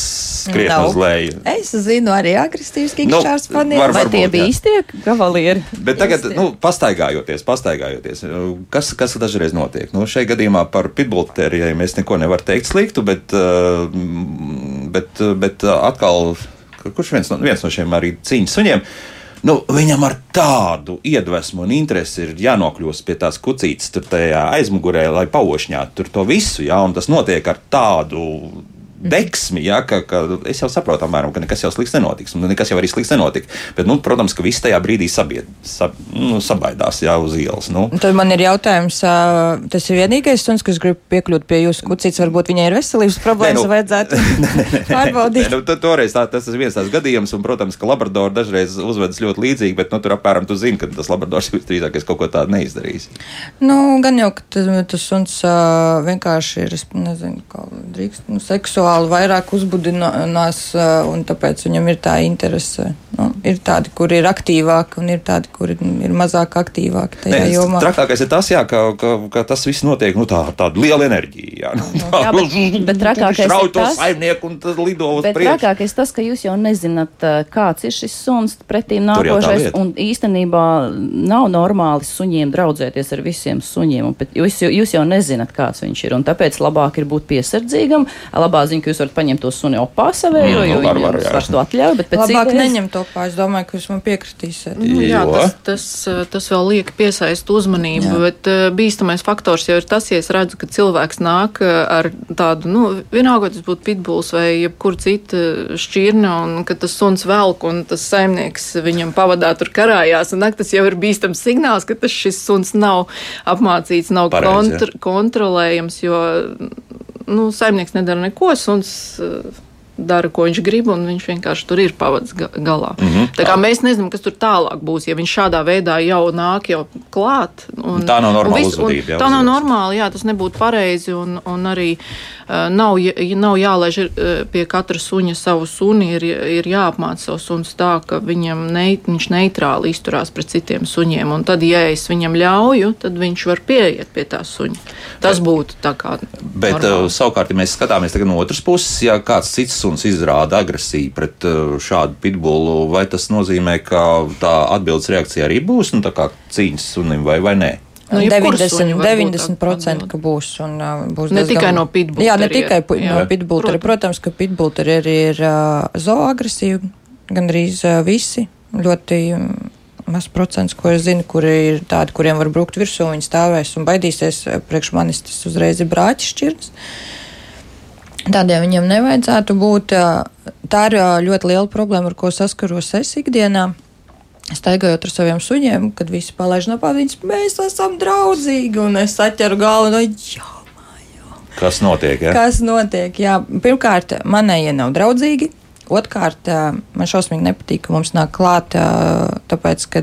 krietni Nav. uz leju. Es zinu arī agresīvs Nu, kikšķārs var-. Vai tie varbūt, bija jā. īstie kavalieri? Bet tagad, Iesti. nu, pastaigājoties, pastaigājoties, kas, kas dažreiz notiek? Nu, šajā gadījumā par pitbullterijiem es neko nevaru teikt sliktu, bet, uh, bet, bet uh, atkal, kurš viens no, viens no šiem arī cīņas suņiem? Nu, viņam ar tādu iedvesmu un interesi ir jānokļūst pie tās kucītes, tur tajā aizmugurē, lai paušņātu to visu, jā, un tas notiek ar tādu deksmi, ja, ka, ka es jau saprotu, apmēram, ka nekas jau slikts nenotiks, un nekas jau arī slikts nenotika. Bet, nu, protams, ka viss tajā brīdī sabied, sab, nu, sabaidās jā, uz ielas. Nu. Tad man ir jautājums, tas ir vienīgais suns, kas grib piekļūt pie jūsu kucītes. Varbūt viņai ir veselības problēmas, Nē, nu- vajadzētu [LAUGHS] pārbaudīt. Nē, nu, tu- toreiz tā, tas ir viens tās gadījums, un, protams, ka Labradors dažreiz uzvedas ļoti līdzīgi, bet nu, tur apmēram tu zini, ka tas Labradors [LAUGHS] visdrīzākais kaut ko tādu neizdarīs. Nu, gan jau, ka tas, tas suns vienkārši ir, nezinu, kā drīkst, nu, seksuāli vairāk uzbudinās, uh, un tāpēc viņam ir tā interese. Nu, ir tādi, kuri ir aktīvāki, un ir tādi, kuri ir mazāk aktīvāki tajā Nē, jomā. trakākais ir tas, jā, ka, ka, ka tas viss notiek nu, tā, tāda liela enerģija. Jā, nu, tā, [LAUGHS] Jā, bet- bet trakākais ir tas- saimnieku un tad lido uz Bet priekšu. trakākais tas, ka jūs jau nezināt, uh, kāds ir šis suns pretīm nākošais. Un īstenībā nav normāli suņiem draudzēties ar visiem suņiem. un pēc- Jūs, jau- jūs jau nezināt, kāds viņš ir. un Tāpēc labāk ir būt piesardzīgam. Labā ziņa, ka jūs varat paņemt to suni opā savējo, Mm, jo nu, var, var, jums var to atļauj. Bet pēc Labāk idejas- neņemt to pāri. Es domāju, ka jūs man piekritīsiet. Nu, jā, tas, tas, eh, tas vēl liek piesaist uzmanību, jā. bet uh, bīstamais faktors jau ir tas, ja es redzu, ka cilvēks nāk eh, ar tādu, nu, vienalga, tas būtu pitbulls vai jebkur cita šķirne, un ka tas suns velk un tas saimnieks viņam pavadā tur karājās, un nak, tas jau ir bīstams signāls, ka tas šis suns nav apmācīts, nav Pareizi, jā. kontr kontrolējams, jo, nu, saimnieks nedara neko, suns. eh, Dara, ko viņš grib, un viņš vienkārši tur ir pavadis ga galā. Mm. -hmm. Tā kā mēs nezinām, kas tur tālāk būs, ja viņš šādā veidā jau nāk jau klāt. Un, Tā nav normāla un uzvedība, jā, Tā nav normāli, jā, tas nebūtu pareizi, un, un arī uh, nav, nav jālaiž uh, pie katra suņa savu suni, ir, ir jāapmāca savus suns tā, ka viņam ne, viņš neitrāli izturās pret citiem suņiem, un tad, ja es viņam ļauju, tad viņš var pieiet pie tā suņa. Tas būtu tā kā. Bet normāli. savukārt, ja mēs skatāmies no otras puses, ja kāds cits suns izrāda agresiju pret uh, šādu pitbullu, vai tas nozīmē, ka tā atbildes reakcija arī būs nu, tā kā cīņas sunim vai, vai nē? Nu, jebkura suņa 90%, var būt 90% atbilde. ka būs. Un, uh, būs Ne tikai no pitbull Jā, ne tikai jā. no pitbullteri. Protams, ka pitbullteri arī ir uh, zooagresīvi, gandrīz uh, visi. Ļoti um, maz procents, ko es zinu, kuri ir tādi, kuriem var brukt virsū, viņi stāvēs un baidīsies. uh, Priekš manis tas uzreiz ir brāķis šķirnes. Tādiem viņiem nevajadzētu būt. Tā ir ļoti liela problēma, ar ko saskaros es ikdienā. Staigājot ar saviem suņiem, kad visi palaiž no pāviņas, mēs esam draudzīgi, un es atķeru galvu no jā. Kas notiek? Ja? Kas notiek? Jā, pirmkārt, manējie nav draudzīgi. Otrkārt, man šausmīgi nepatīk, ka mums nāk klāt, tāpēc, ka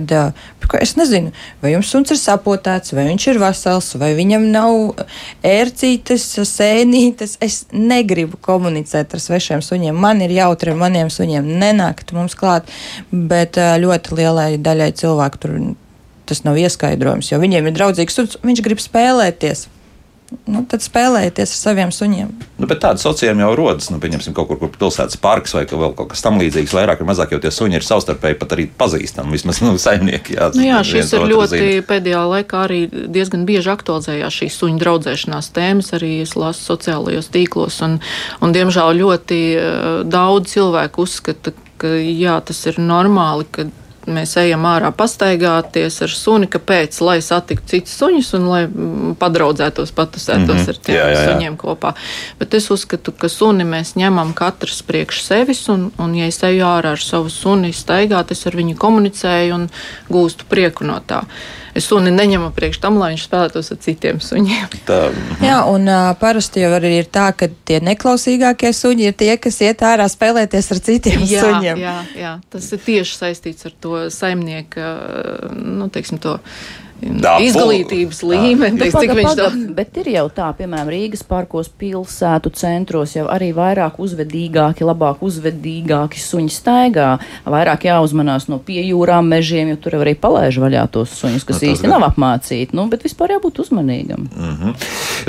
es nezinu, vai jums suns ir sapotēts, vai viņš ir vesels, vai viņam nav ērcītes, sēnītes. Es negribu komunicēt ar svešiem suņiem. Man ir jautri ar maniem suņiem nenākt mums klāt, bet ļoti lielai daļai cilvēku tur tas nav ieskaidrojums, jo viņiem ir draudzīgs suns, viņš grib spēlēties. Nu, tad spēlējieties ar saviem suņiem. Nu, bet tāda sociāla jau rodas. Nu, pieņemsim, kaut kur, kur pilsētas parks vai kaut kas tamlīdzīgs. Vairāk vai mazāk jau tie suņi ir savstarpēji pat arī pazīstami. Vismaz nu, saimnieki. Jā, Nu jā, šis ir ļoti zina. pēdējā laikā arī diezgan bieži aktualizējās šīs suņu draudzēšanās tēmas, arī es lasu sociālajos tīklos, un, un diemžēl ļoti eh, daudz cilvēku uzskata, ka jā, tas ir normāli, ka mēs ejam ārā pastaigāties ar suni, kāpēc, lai satiktu citus suņus un lai mm, padraudzētos, patusētos mm. -hmm. ar tiem Jā, jā, jā. suņiem kopā. Bet es uzskatu, ka suni mēs ņemam katrs priekš sevis, un, un ja es eju ārā ar savu suni staigāt, es ar viņu komunicēju un gūstu prieku no tā. Es suni neņemu priekš tam, lai viņš spēlētos ar citiem suņiem. Tā, Jā, un uh, parasti jau arī ir tā, ka tie neklausīgākie suņi ir tie, kas iet ārā spēlēties ar citiem Jā, suņiem. jā, jā, tas ir tieši saistīts ar to saimnieka, nu, teiksim, to Dabu. izglītības līmeni. Bet, teiks, cik paga, viņš paga, to bet ir jau tā, piemēram, Rīgas parkos, pilsētu centros jau arī vairāk uzvedīgāki, labāk uzvedīgāki suņi staigā. Vairāk jāuzmanās no piejūrām mežiem, jo tur arī palaiž vaļā tos suņus, kas Nu, īsti gan. nav apmācīti. Nu, bet vispār jābūt uzmanīgam. Mhm.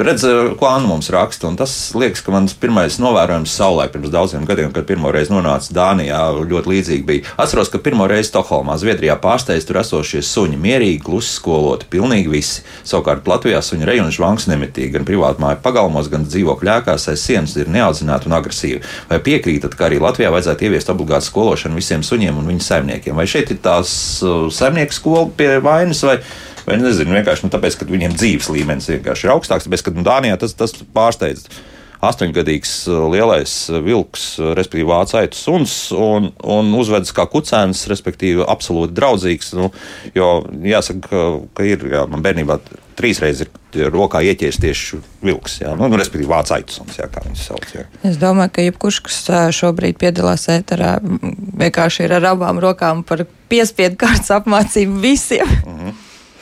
Redz, ko Anna mums raksta, un tas liekas, ka mans pirmais novērojums saulē pirms daudziem gadiem, kad pirmo reizi nonāca Dānijā, ļoti līdzīgi bija. Atceros, ka pirmo reizi Stokholmā, Zviedrijā pārsteidz tur esošie suņi mierīgi, klusi skoloti, pilnīgi visi. Savukārt Latvijā suņu rejonu žvangs nemitīgi, gan privātmāju pagalmos, gan dzīvokļu ēkās aiz sienas ir neaudzināti un agresīvi. Vai piekrītat, ka arī Latvijā vajadzētu ieviest obligātu skološanu visiem suņiem un viņu saimniekiem? Vai šeit ir tās uh, saimnieku skola pie vainas? Vai Vai nezinu, vienkārši nu, tāpēc, ka viņiem dzīves līmenis vienkārši ir augstāks. Tāpēc, ka nu, Dānijā tas, tas pārsteidz. Astoņgadīgs uh, lielais uh, vilks, uh, respektīvi vācu aitu suns, un, un uzvedas kā kucēns, respektīvi absolūti draudzīgs. Nu, jo jāsaka, ka, ir, jā, man bērnībā trīs reizes ir rokā ieķēries tieši vilks, jā, nu, nu, respektīvi vācu aitu suns, jā, kā viņas sauc. Jā. Es domāju, ka jebkurš, kas šobrīd piedalās ēterā, vienkārši ir ar abām rokām par piespiedu kārtas apmācību visiem.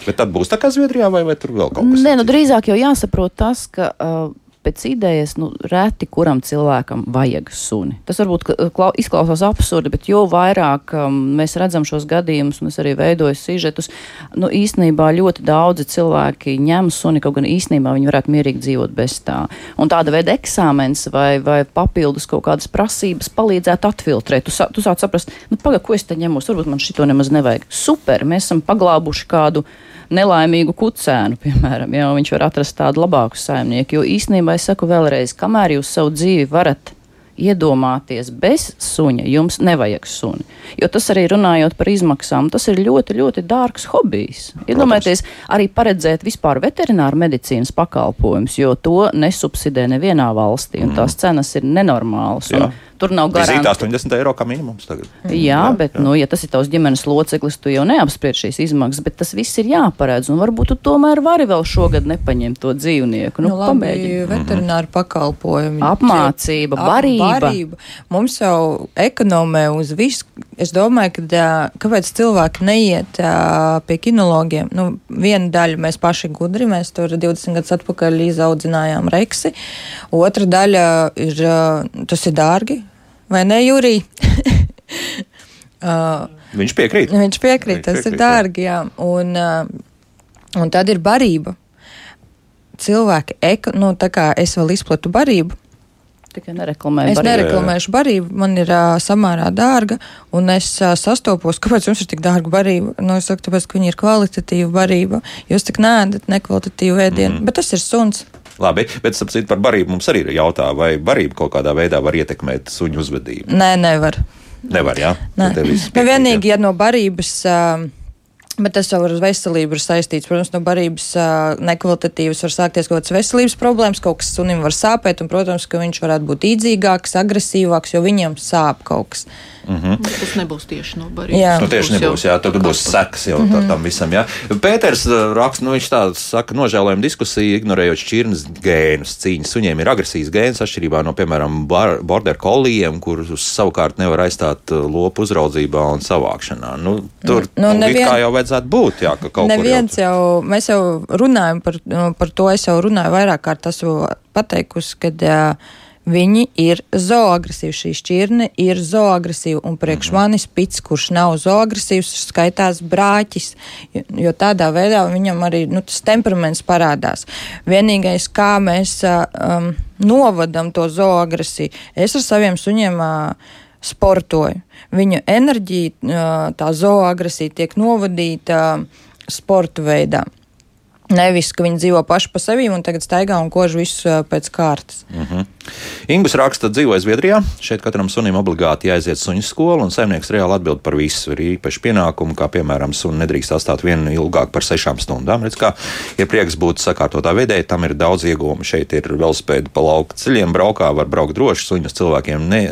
Bet tad būs tā kā Zviedrijā, vai, vai tur vēl kaut kas Nē, nu, drīzāk jau jāsaprot tas, ka. Uh, Pēc idejas, nu, reti kuram cilvēkam vajag suni. Tas varbūt klau, izklausās absurdi, bet jo vairāk um, mēs redzam šos gadījumus, un es arī veidoju sižetus, nu, īstenībā ļoti daudzi cilvēki ņem suni, kaut gan īstenībā viņi varētu mierīgi dzīvot bez tā. Un tāda veida eksāmens vai, vai papildus kaut kādas prasības palīdzētu atfiltrēt. Tu, sā, tu sāc saprast, nu, pagaidi, ko es te ņemos, varbūt man šito nemaz nevajag. Super, mēs esam paglābuši kādu nelaimīgu kucēnu, piemēram, ja viņš var atrast tādu labāku saimnieku. Jo īstenībā es saku vēlreiz, kamēr jūs savu dzīvi varat iedomāties bez suņa, jums nevajag suni. Jo tas arī runājot par izmaksām, tas ir ļoti, ļoti dārgs hobijs. Iedomājieties, arī paredzēt vispār veterināru medicīnas pakalpojumus, jo to nesubsidē nevienā valstī, un tās cenas ir nenormālas. Tur nav Vizīte garantija. 80 eiro kā minimums tagad. Jā, jā, bet, jā. Nu, ja tas ir tavs ģimenes loceklis, tu jau neapspriež šīs izmaksas, bet tas viss ir jāparedz. Un varbūt tu tomēr vari vēl šogad nepaņemt to dzīvnieku. Nu, Nu, labi, veterināri pakalpojumi. Apmācība, Ap- barība. barība. Mums jau ekonomē uz visu. Es domāju, ka kāpēc cilvēki neiet pie kinologiem? Nu, viena daļa mēs paši gudri, mēs tur 20 gadus atpakaļ izaudzinājām reksi. Otra daļa ir, tas ir dārgi, vai ne, Jurī? Ā, [LAUGHS] Viņš piekrīt. Viņš piekrīt, Viņš tas piekrīt, ir dārgi, jā. Un, uh, un tad ir barība. Cilvēki, eko, nu, tā kā es vēl izplatu barību, Tikai nereklamēju. es barību. nereklamēšu barību, man ir uh, samērā dārga, un es uh, sastopos, kāpēc jums ir tik dārga barība. Nu, es saku, tāpēc, ka viņi ir kvalitatīva barība. Jūs tik nēdat nekvalitatīvu ēdienu, mm. bet tas ir suns. Labi, bet sapcīt par barību mums arī ir jautā, vai barība kaut kādā veidā var ietekmēt suņu uzvedību. Nē, nevar. Nevar, jā? Nē. Nu, vienīgi, ja no barības. Uh, Bet tas jau ar veselību ir saistīts. Protams, no barības uh, nekvalitatīvas var sākties kaut kādas veselības problēmas, kaut kas sunim var sāpēt, un, protams, ka viņš varētu būt īdzīgāks, agresīvāks, jo viņam sāp kaut kas. Tas nebūs tieši no barības. Jā. Nu, tieši nebūs, jā, tad būs sekas jau tā, tam visam. Jā. Pēters raksta, nu, viņš tā saka, nožēlojam diskusiju, ignorējot šķirnes gēnus. Cīņas suņiem ir agresijas gēns, atšķirībā no, piemēram, bar- border kollijiem, kurus savukārt nevar aizstāt lopu uzraudzībā un savākšanā. Nu, tur Nu, nu, nevien- kā jau vajadzētu būt, jā, ka kaut Neviens jau. jau, mēs jau runājam par, nu, par to, es jau runāju vairāk kārt, esmu pateikusi, ka uh, viņi ir zooagresīvi. Šī šķirne ir zooagresīva, un priekš Mhm. manis pits, kurš nav zooagresīvs, skaitās brāķis, jo, jo tādā veidā viņam arī nu, tas temperaments parādās. Vienīgais, kā mēs um, novadam to zooagresiju, es ar saviem suņiem. Uh, sportoju. Viņa enerģija, tā zooagresija tiek novadīta sporta veidā. Nevis, ka viņi dzīvo paši pa sevi un tagad staigā un kož visu pēc kārtas. Ingus raksta, dzīvoja Zviedrijā. Šeit katram sunim obligāti jāaiziet suņu skolu, un saimnieks reāli atbild par visu. Ir īpaši pienākumi, kā piemēram, sunu nedrīkst atstāt vienu ilgāk par sešām stundām. Redz, kā, ja prieks būtu sakārtotā veidē, tam ir daudz ieguvumu. Šeit ir velospēda pa lauku ceļiem, braukā, var braukt droši, suņus cilvēkiem ne,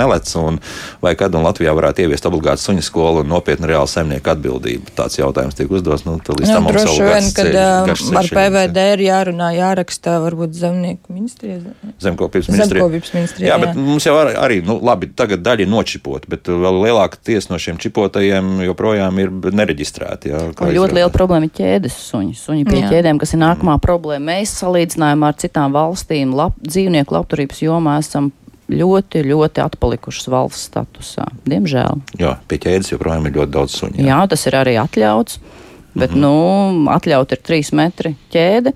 nelec, un vai kad un Latvijā varētu ieviest obligātu suņu skolu un nopietnu reālu saimnieku atbildību. Tāds jautājums tiek uzdots. Nu, līdz tam mums vēl vien, kad garš ceļš ar ir. PVD ir jārunā, jāraksta varbūt zemnieku ministrijas. Zem ko zemkopības ministrija. Zemkopības ministrija, jā, jā. bet mums jau ar, arī, nu, labi, tagad daļa ir nočipota, bet vēl lielāka tiesa no šiem čipotajiem joprojām ir nereģistrēti. Jā, ļoti izrādās. liela problēma ir ķēdes suņi. Suņi pie Jā. ķēdēm, kas ir nākamā problēma. Mēs salīdzinājumā ar citām valstīm lab, dzīvnieku labturības jomā esam ļoti, ļoti atpalikušas valsts statusā. Diemžēl. Jā, pie ķēdes joprojām ir ļoti daudz suņu. Jā, tas ir arī atļauts, bet, mm -hmm. nu, atļaut ir trīs metri ķēde.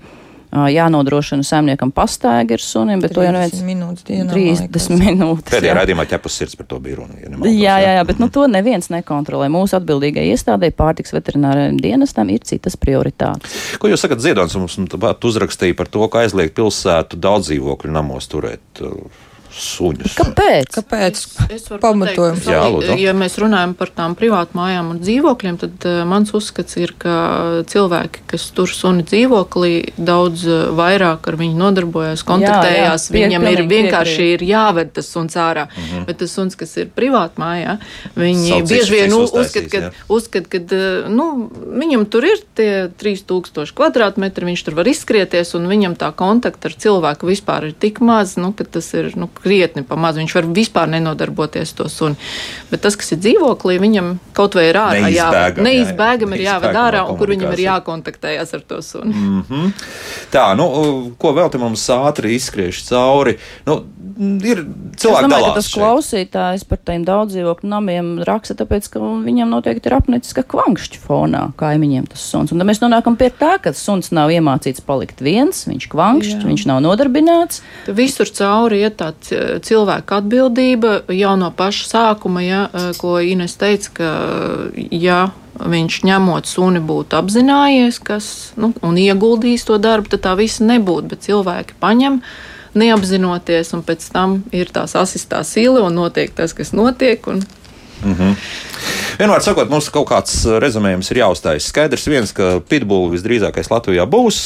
Jānodrošina saimniekam pastaigi ar sunim, bet to jau neviens 30 minūtes dienā. 30 minūtes. Pēdējā jā. raidījumā ķepus sirds par to bija runa. Ja nemaldos, Jā, jā, jā, bet nu, to neviens nekontrolē. Mūsu atbildīgai iestādē, pārtiks veterinārajam dienestam, ir citas prioritātes. Ko jūs sakat, Ziedonis mums nu, uzrakstīja par to, ka aizliegt pilsētu daudz dzīvokļu namos turēt uh, suņus? Kāpēc? Kāpēc? Es varu Pamatojums. Jā, lūdzu. ja mēs runājam par tām privātmājām un dzīvokļiem, tad uh, mans uzskats ir, ka cilvēki, kas tur suni dzīvoklī, daudz uh, vairāk ar viņu nodarbojas, kontaktējās. jā, pie- Viņam ir vienkārši ir jāved tas suns ārā. Mm -hmm. Bet tas suns, kas ir privātmājā, viņi Savu bieži vien uzskata, ka, jā. uzskat, ka uh, nu, viņam tur ir tie 3000 kvadrātmetri, viņš tur var izskrieties, un viņam tā kontakta ar cilvēku vispār ir tik maz, nu, ka tas ir nu, krietni pa maz. Viņš var vispār nenodarboties to suni. Bet tas, kas ir dzīvoklī, viņam kaut vai ir ārā Neizbēgam, jāved. jā, ir jāved ārā, un kur viņam ir jākontaktējas ar to suni. Mhm. Tā, nu, ko vēl te mums ātri izskriež cauri? Nu, ir cilvēki domāju, ka dalās tas šeit. klausītājs par tiem daudzdzīvokļu namiem raksta, tāpēc, ka viņam noteikti ir apnicis, ka kvangšķi fonā kaimiņiem tas suns. Un tad mēs nonākam pie tā, ka suns nav iemācīts palikt viens, viņš kvangšķi, Jā. viņš nav nodarbināts. Tur Visur cauri iet tā c- cilvēka atbildība jau no paša sākuma, ja, eh, ko Ines teica, ka ja viņš ņemot suni būtu apzinājies, kas nu, un ieguldījis to darbu, tad tā viss nebūtu. Bet cilvēki paņem. Neapzinoties, un pēc tam ir tās asistā sila, un notiek tas, kas notiek. Un, Vienmēr sakot, mums kaut kāds rezumējums ir jāuzstājas. Skaidrs viens, ka pitbulli visdrīzākais Latvijā būs.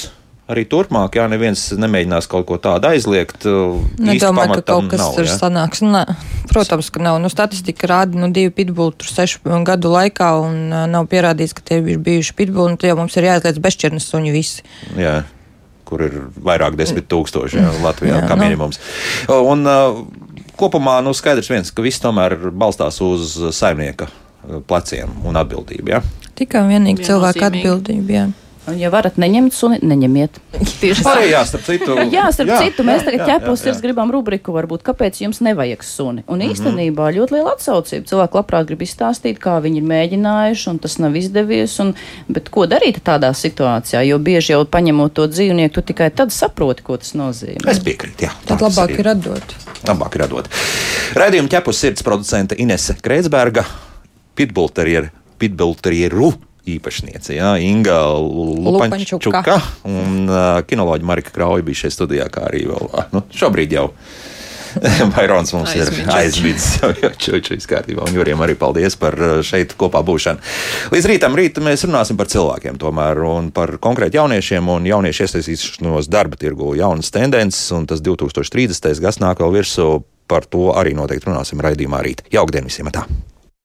Arī turpmāk, ja neviens nemēģinās kaut ko tādu aizliegt, uh, Nedomāju, ka kaut kas nav, tur ja? sanāks. Nē, protams, ka nav. Nu, statistika rāda, nu, divi pitbulli tur sešu gadu laikā, un uh, nav pierādīts, ka tie ir bijuši pitbulli. Nu, tie mums ir jāizliedz bezšķirnes suņi visi. Jā, kur ir vairāk desmit tūkstoši jā, Latvijā, Jā, kā nu. minimums. Un uh, kopumā nu, skaidrs viens, ka viss tomēr balstās uz saimnieka uh, pleciem un atbildību. Ja? Tikai un vienīgi cilvēka atbildība. Jā. Un, ja varat neņemt suni, neņemiet. [LAUGHS] tieši tā. Jā, starp citu. [LAUGHS] Jā, starp jā, citu, mēs tagad jā, ķepos jā, sirds gribam rubriku, varbūt, kāpēc jums nevajag suni. Un īstenībā ļoti liela atsaucība. Cilvēki labprāt grib izstāstīt, kā viņi ir mēģinājuši, un tas nav izdevies. Un, bet ko darīt tādā situācijā? Jo bieži jau paņemot to dzīvnieku, tu tikai tad saproti, ko tas nozīmē. Es piekrītu. Jā, Tad labāk arī ir atdot. Labāk ir atdot. Radījuma ķepus sirds producente Inese Kreitsberga, pitbullterieru. Pitbullterieru īpašniece, jā, Inga Lupaņčuka. un uh, kinoloģija Marika Krauja bija šeit studijā, kā arī vēl. Nu, šobrīd jau [LAUGHS] Vairons mums ir Aizmidzis. [LAUGHS] jau, čučuļs kārtībā. Un Jurijam arī paldies par šeit kopā būšanu. Līdz rītam, rīt mēs runāsim par cilvēkiem tomēr un par konkrēti jauniešiem un jauniešu iesaistīšanos darba tirgu jaunas tendences. Un tas 2030. gads nāk vēl virsū. Par to arī noteikti runāsim raidījumā rīt. Jauktdien visiem! Tā.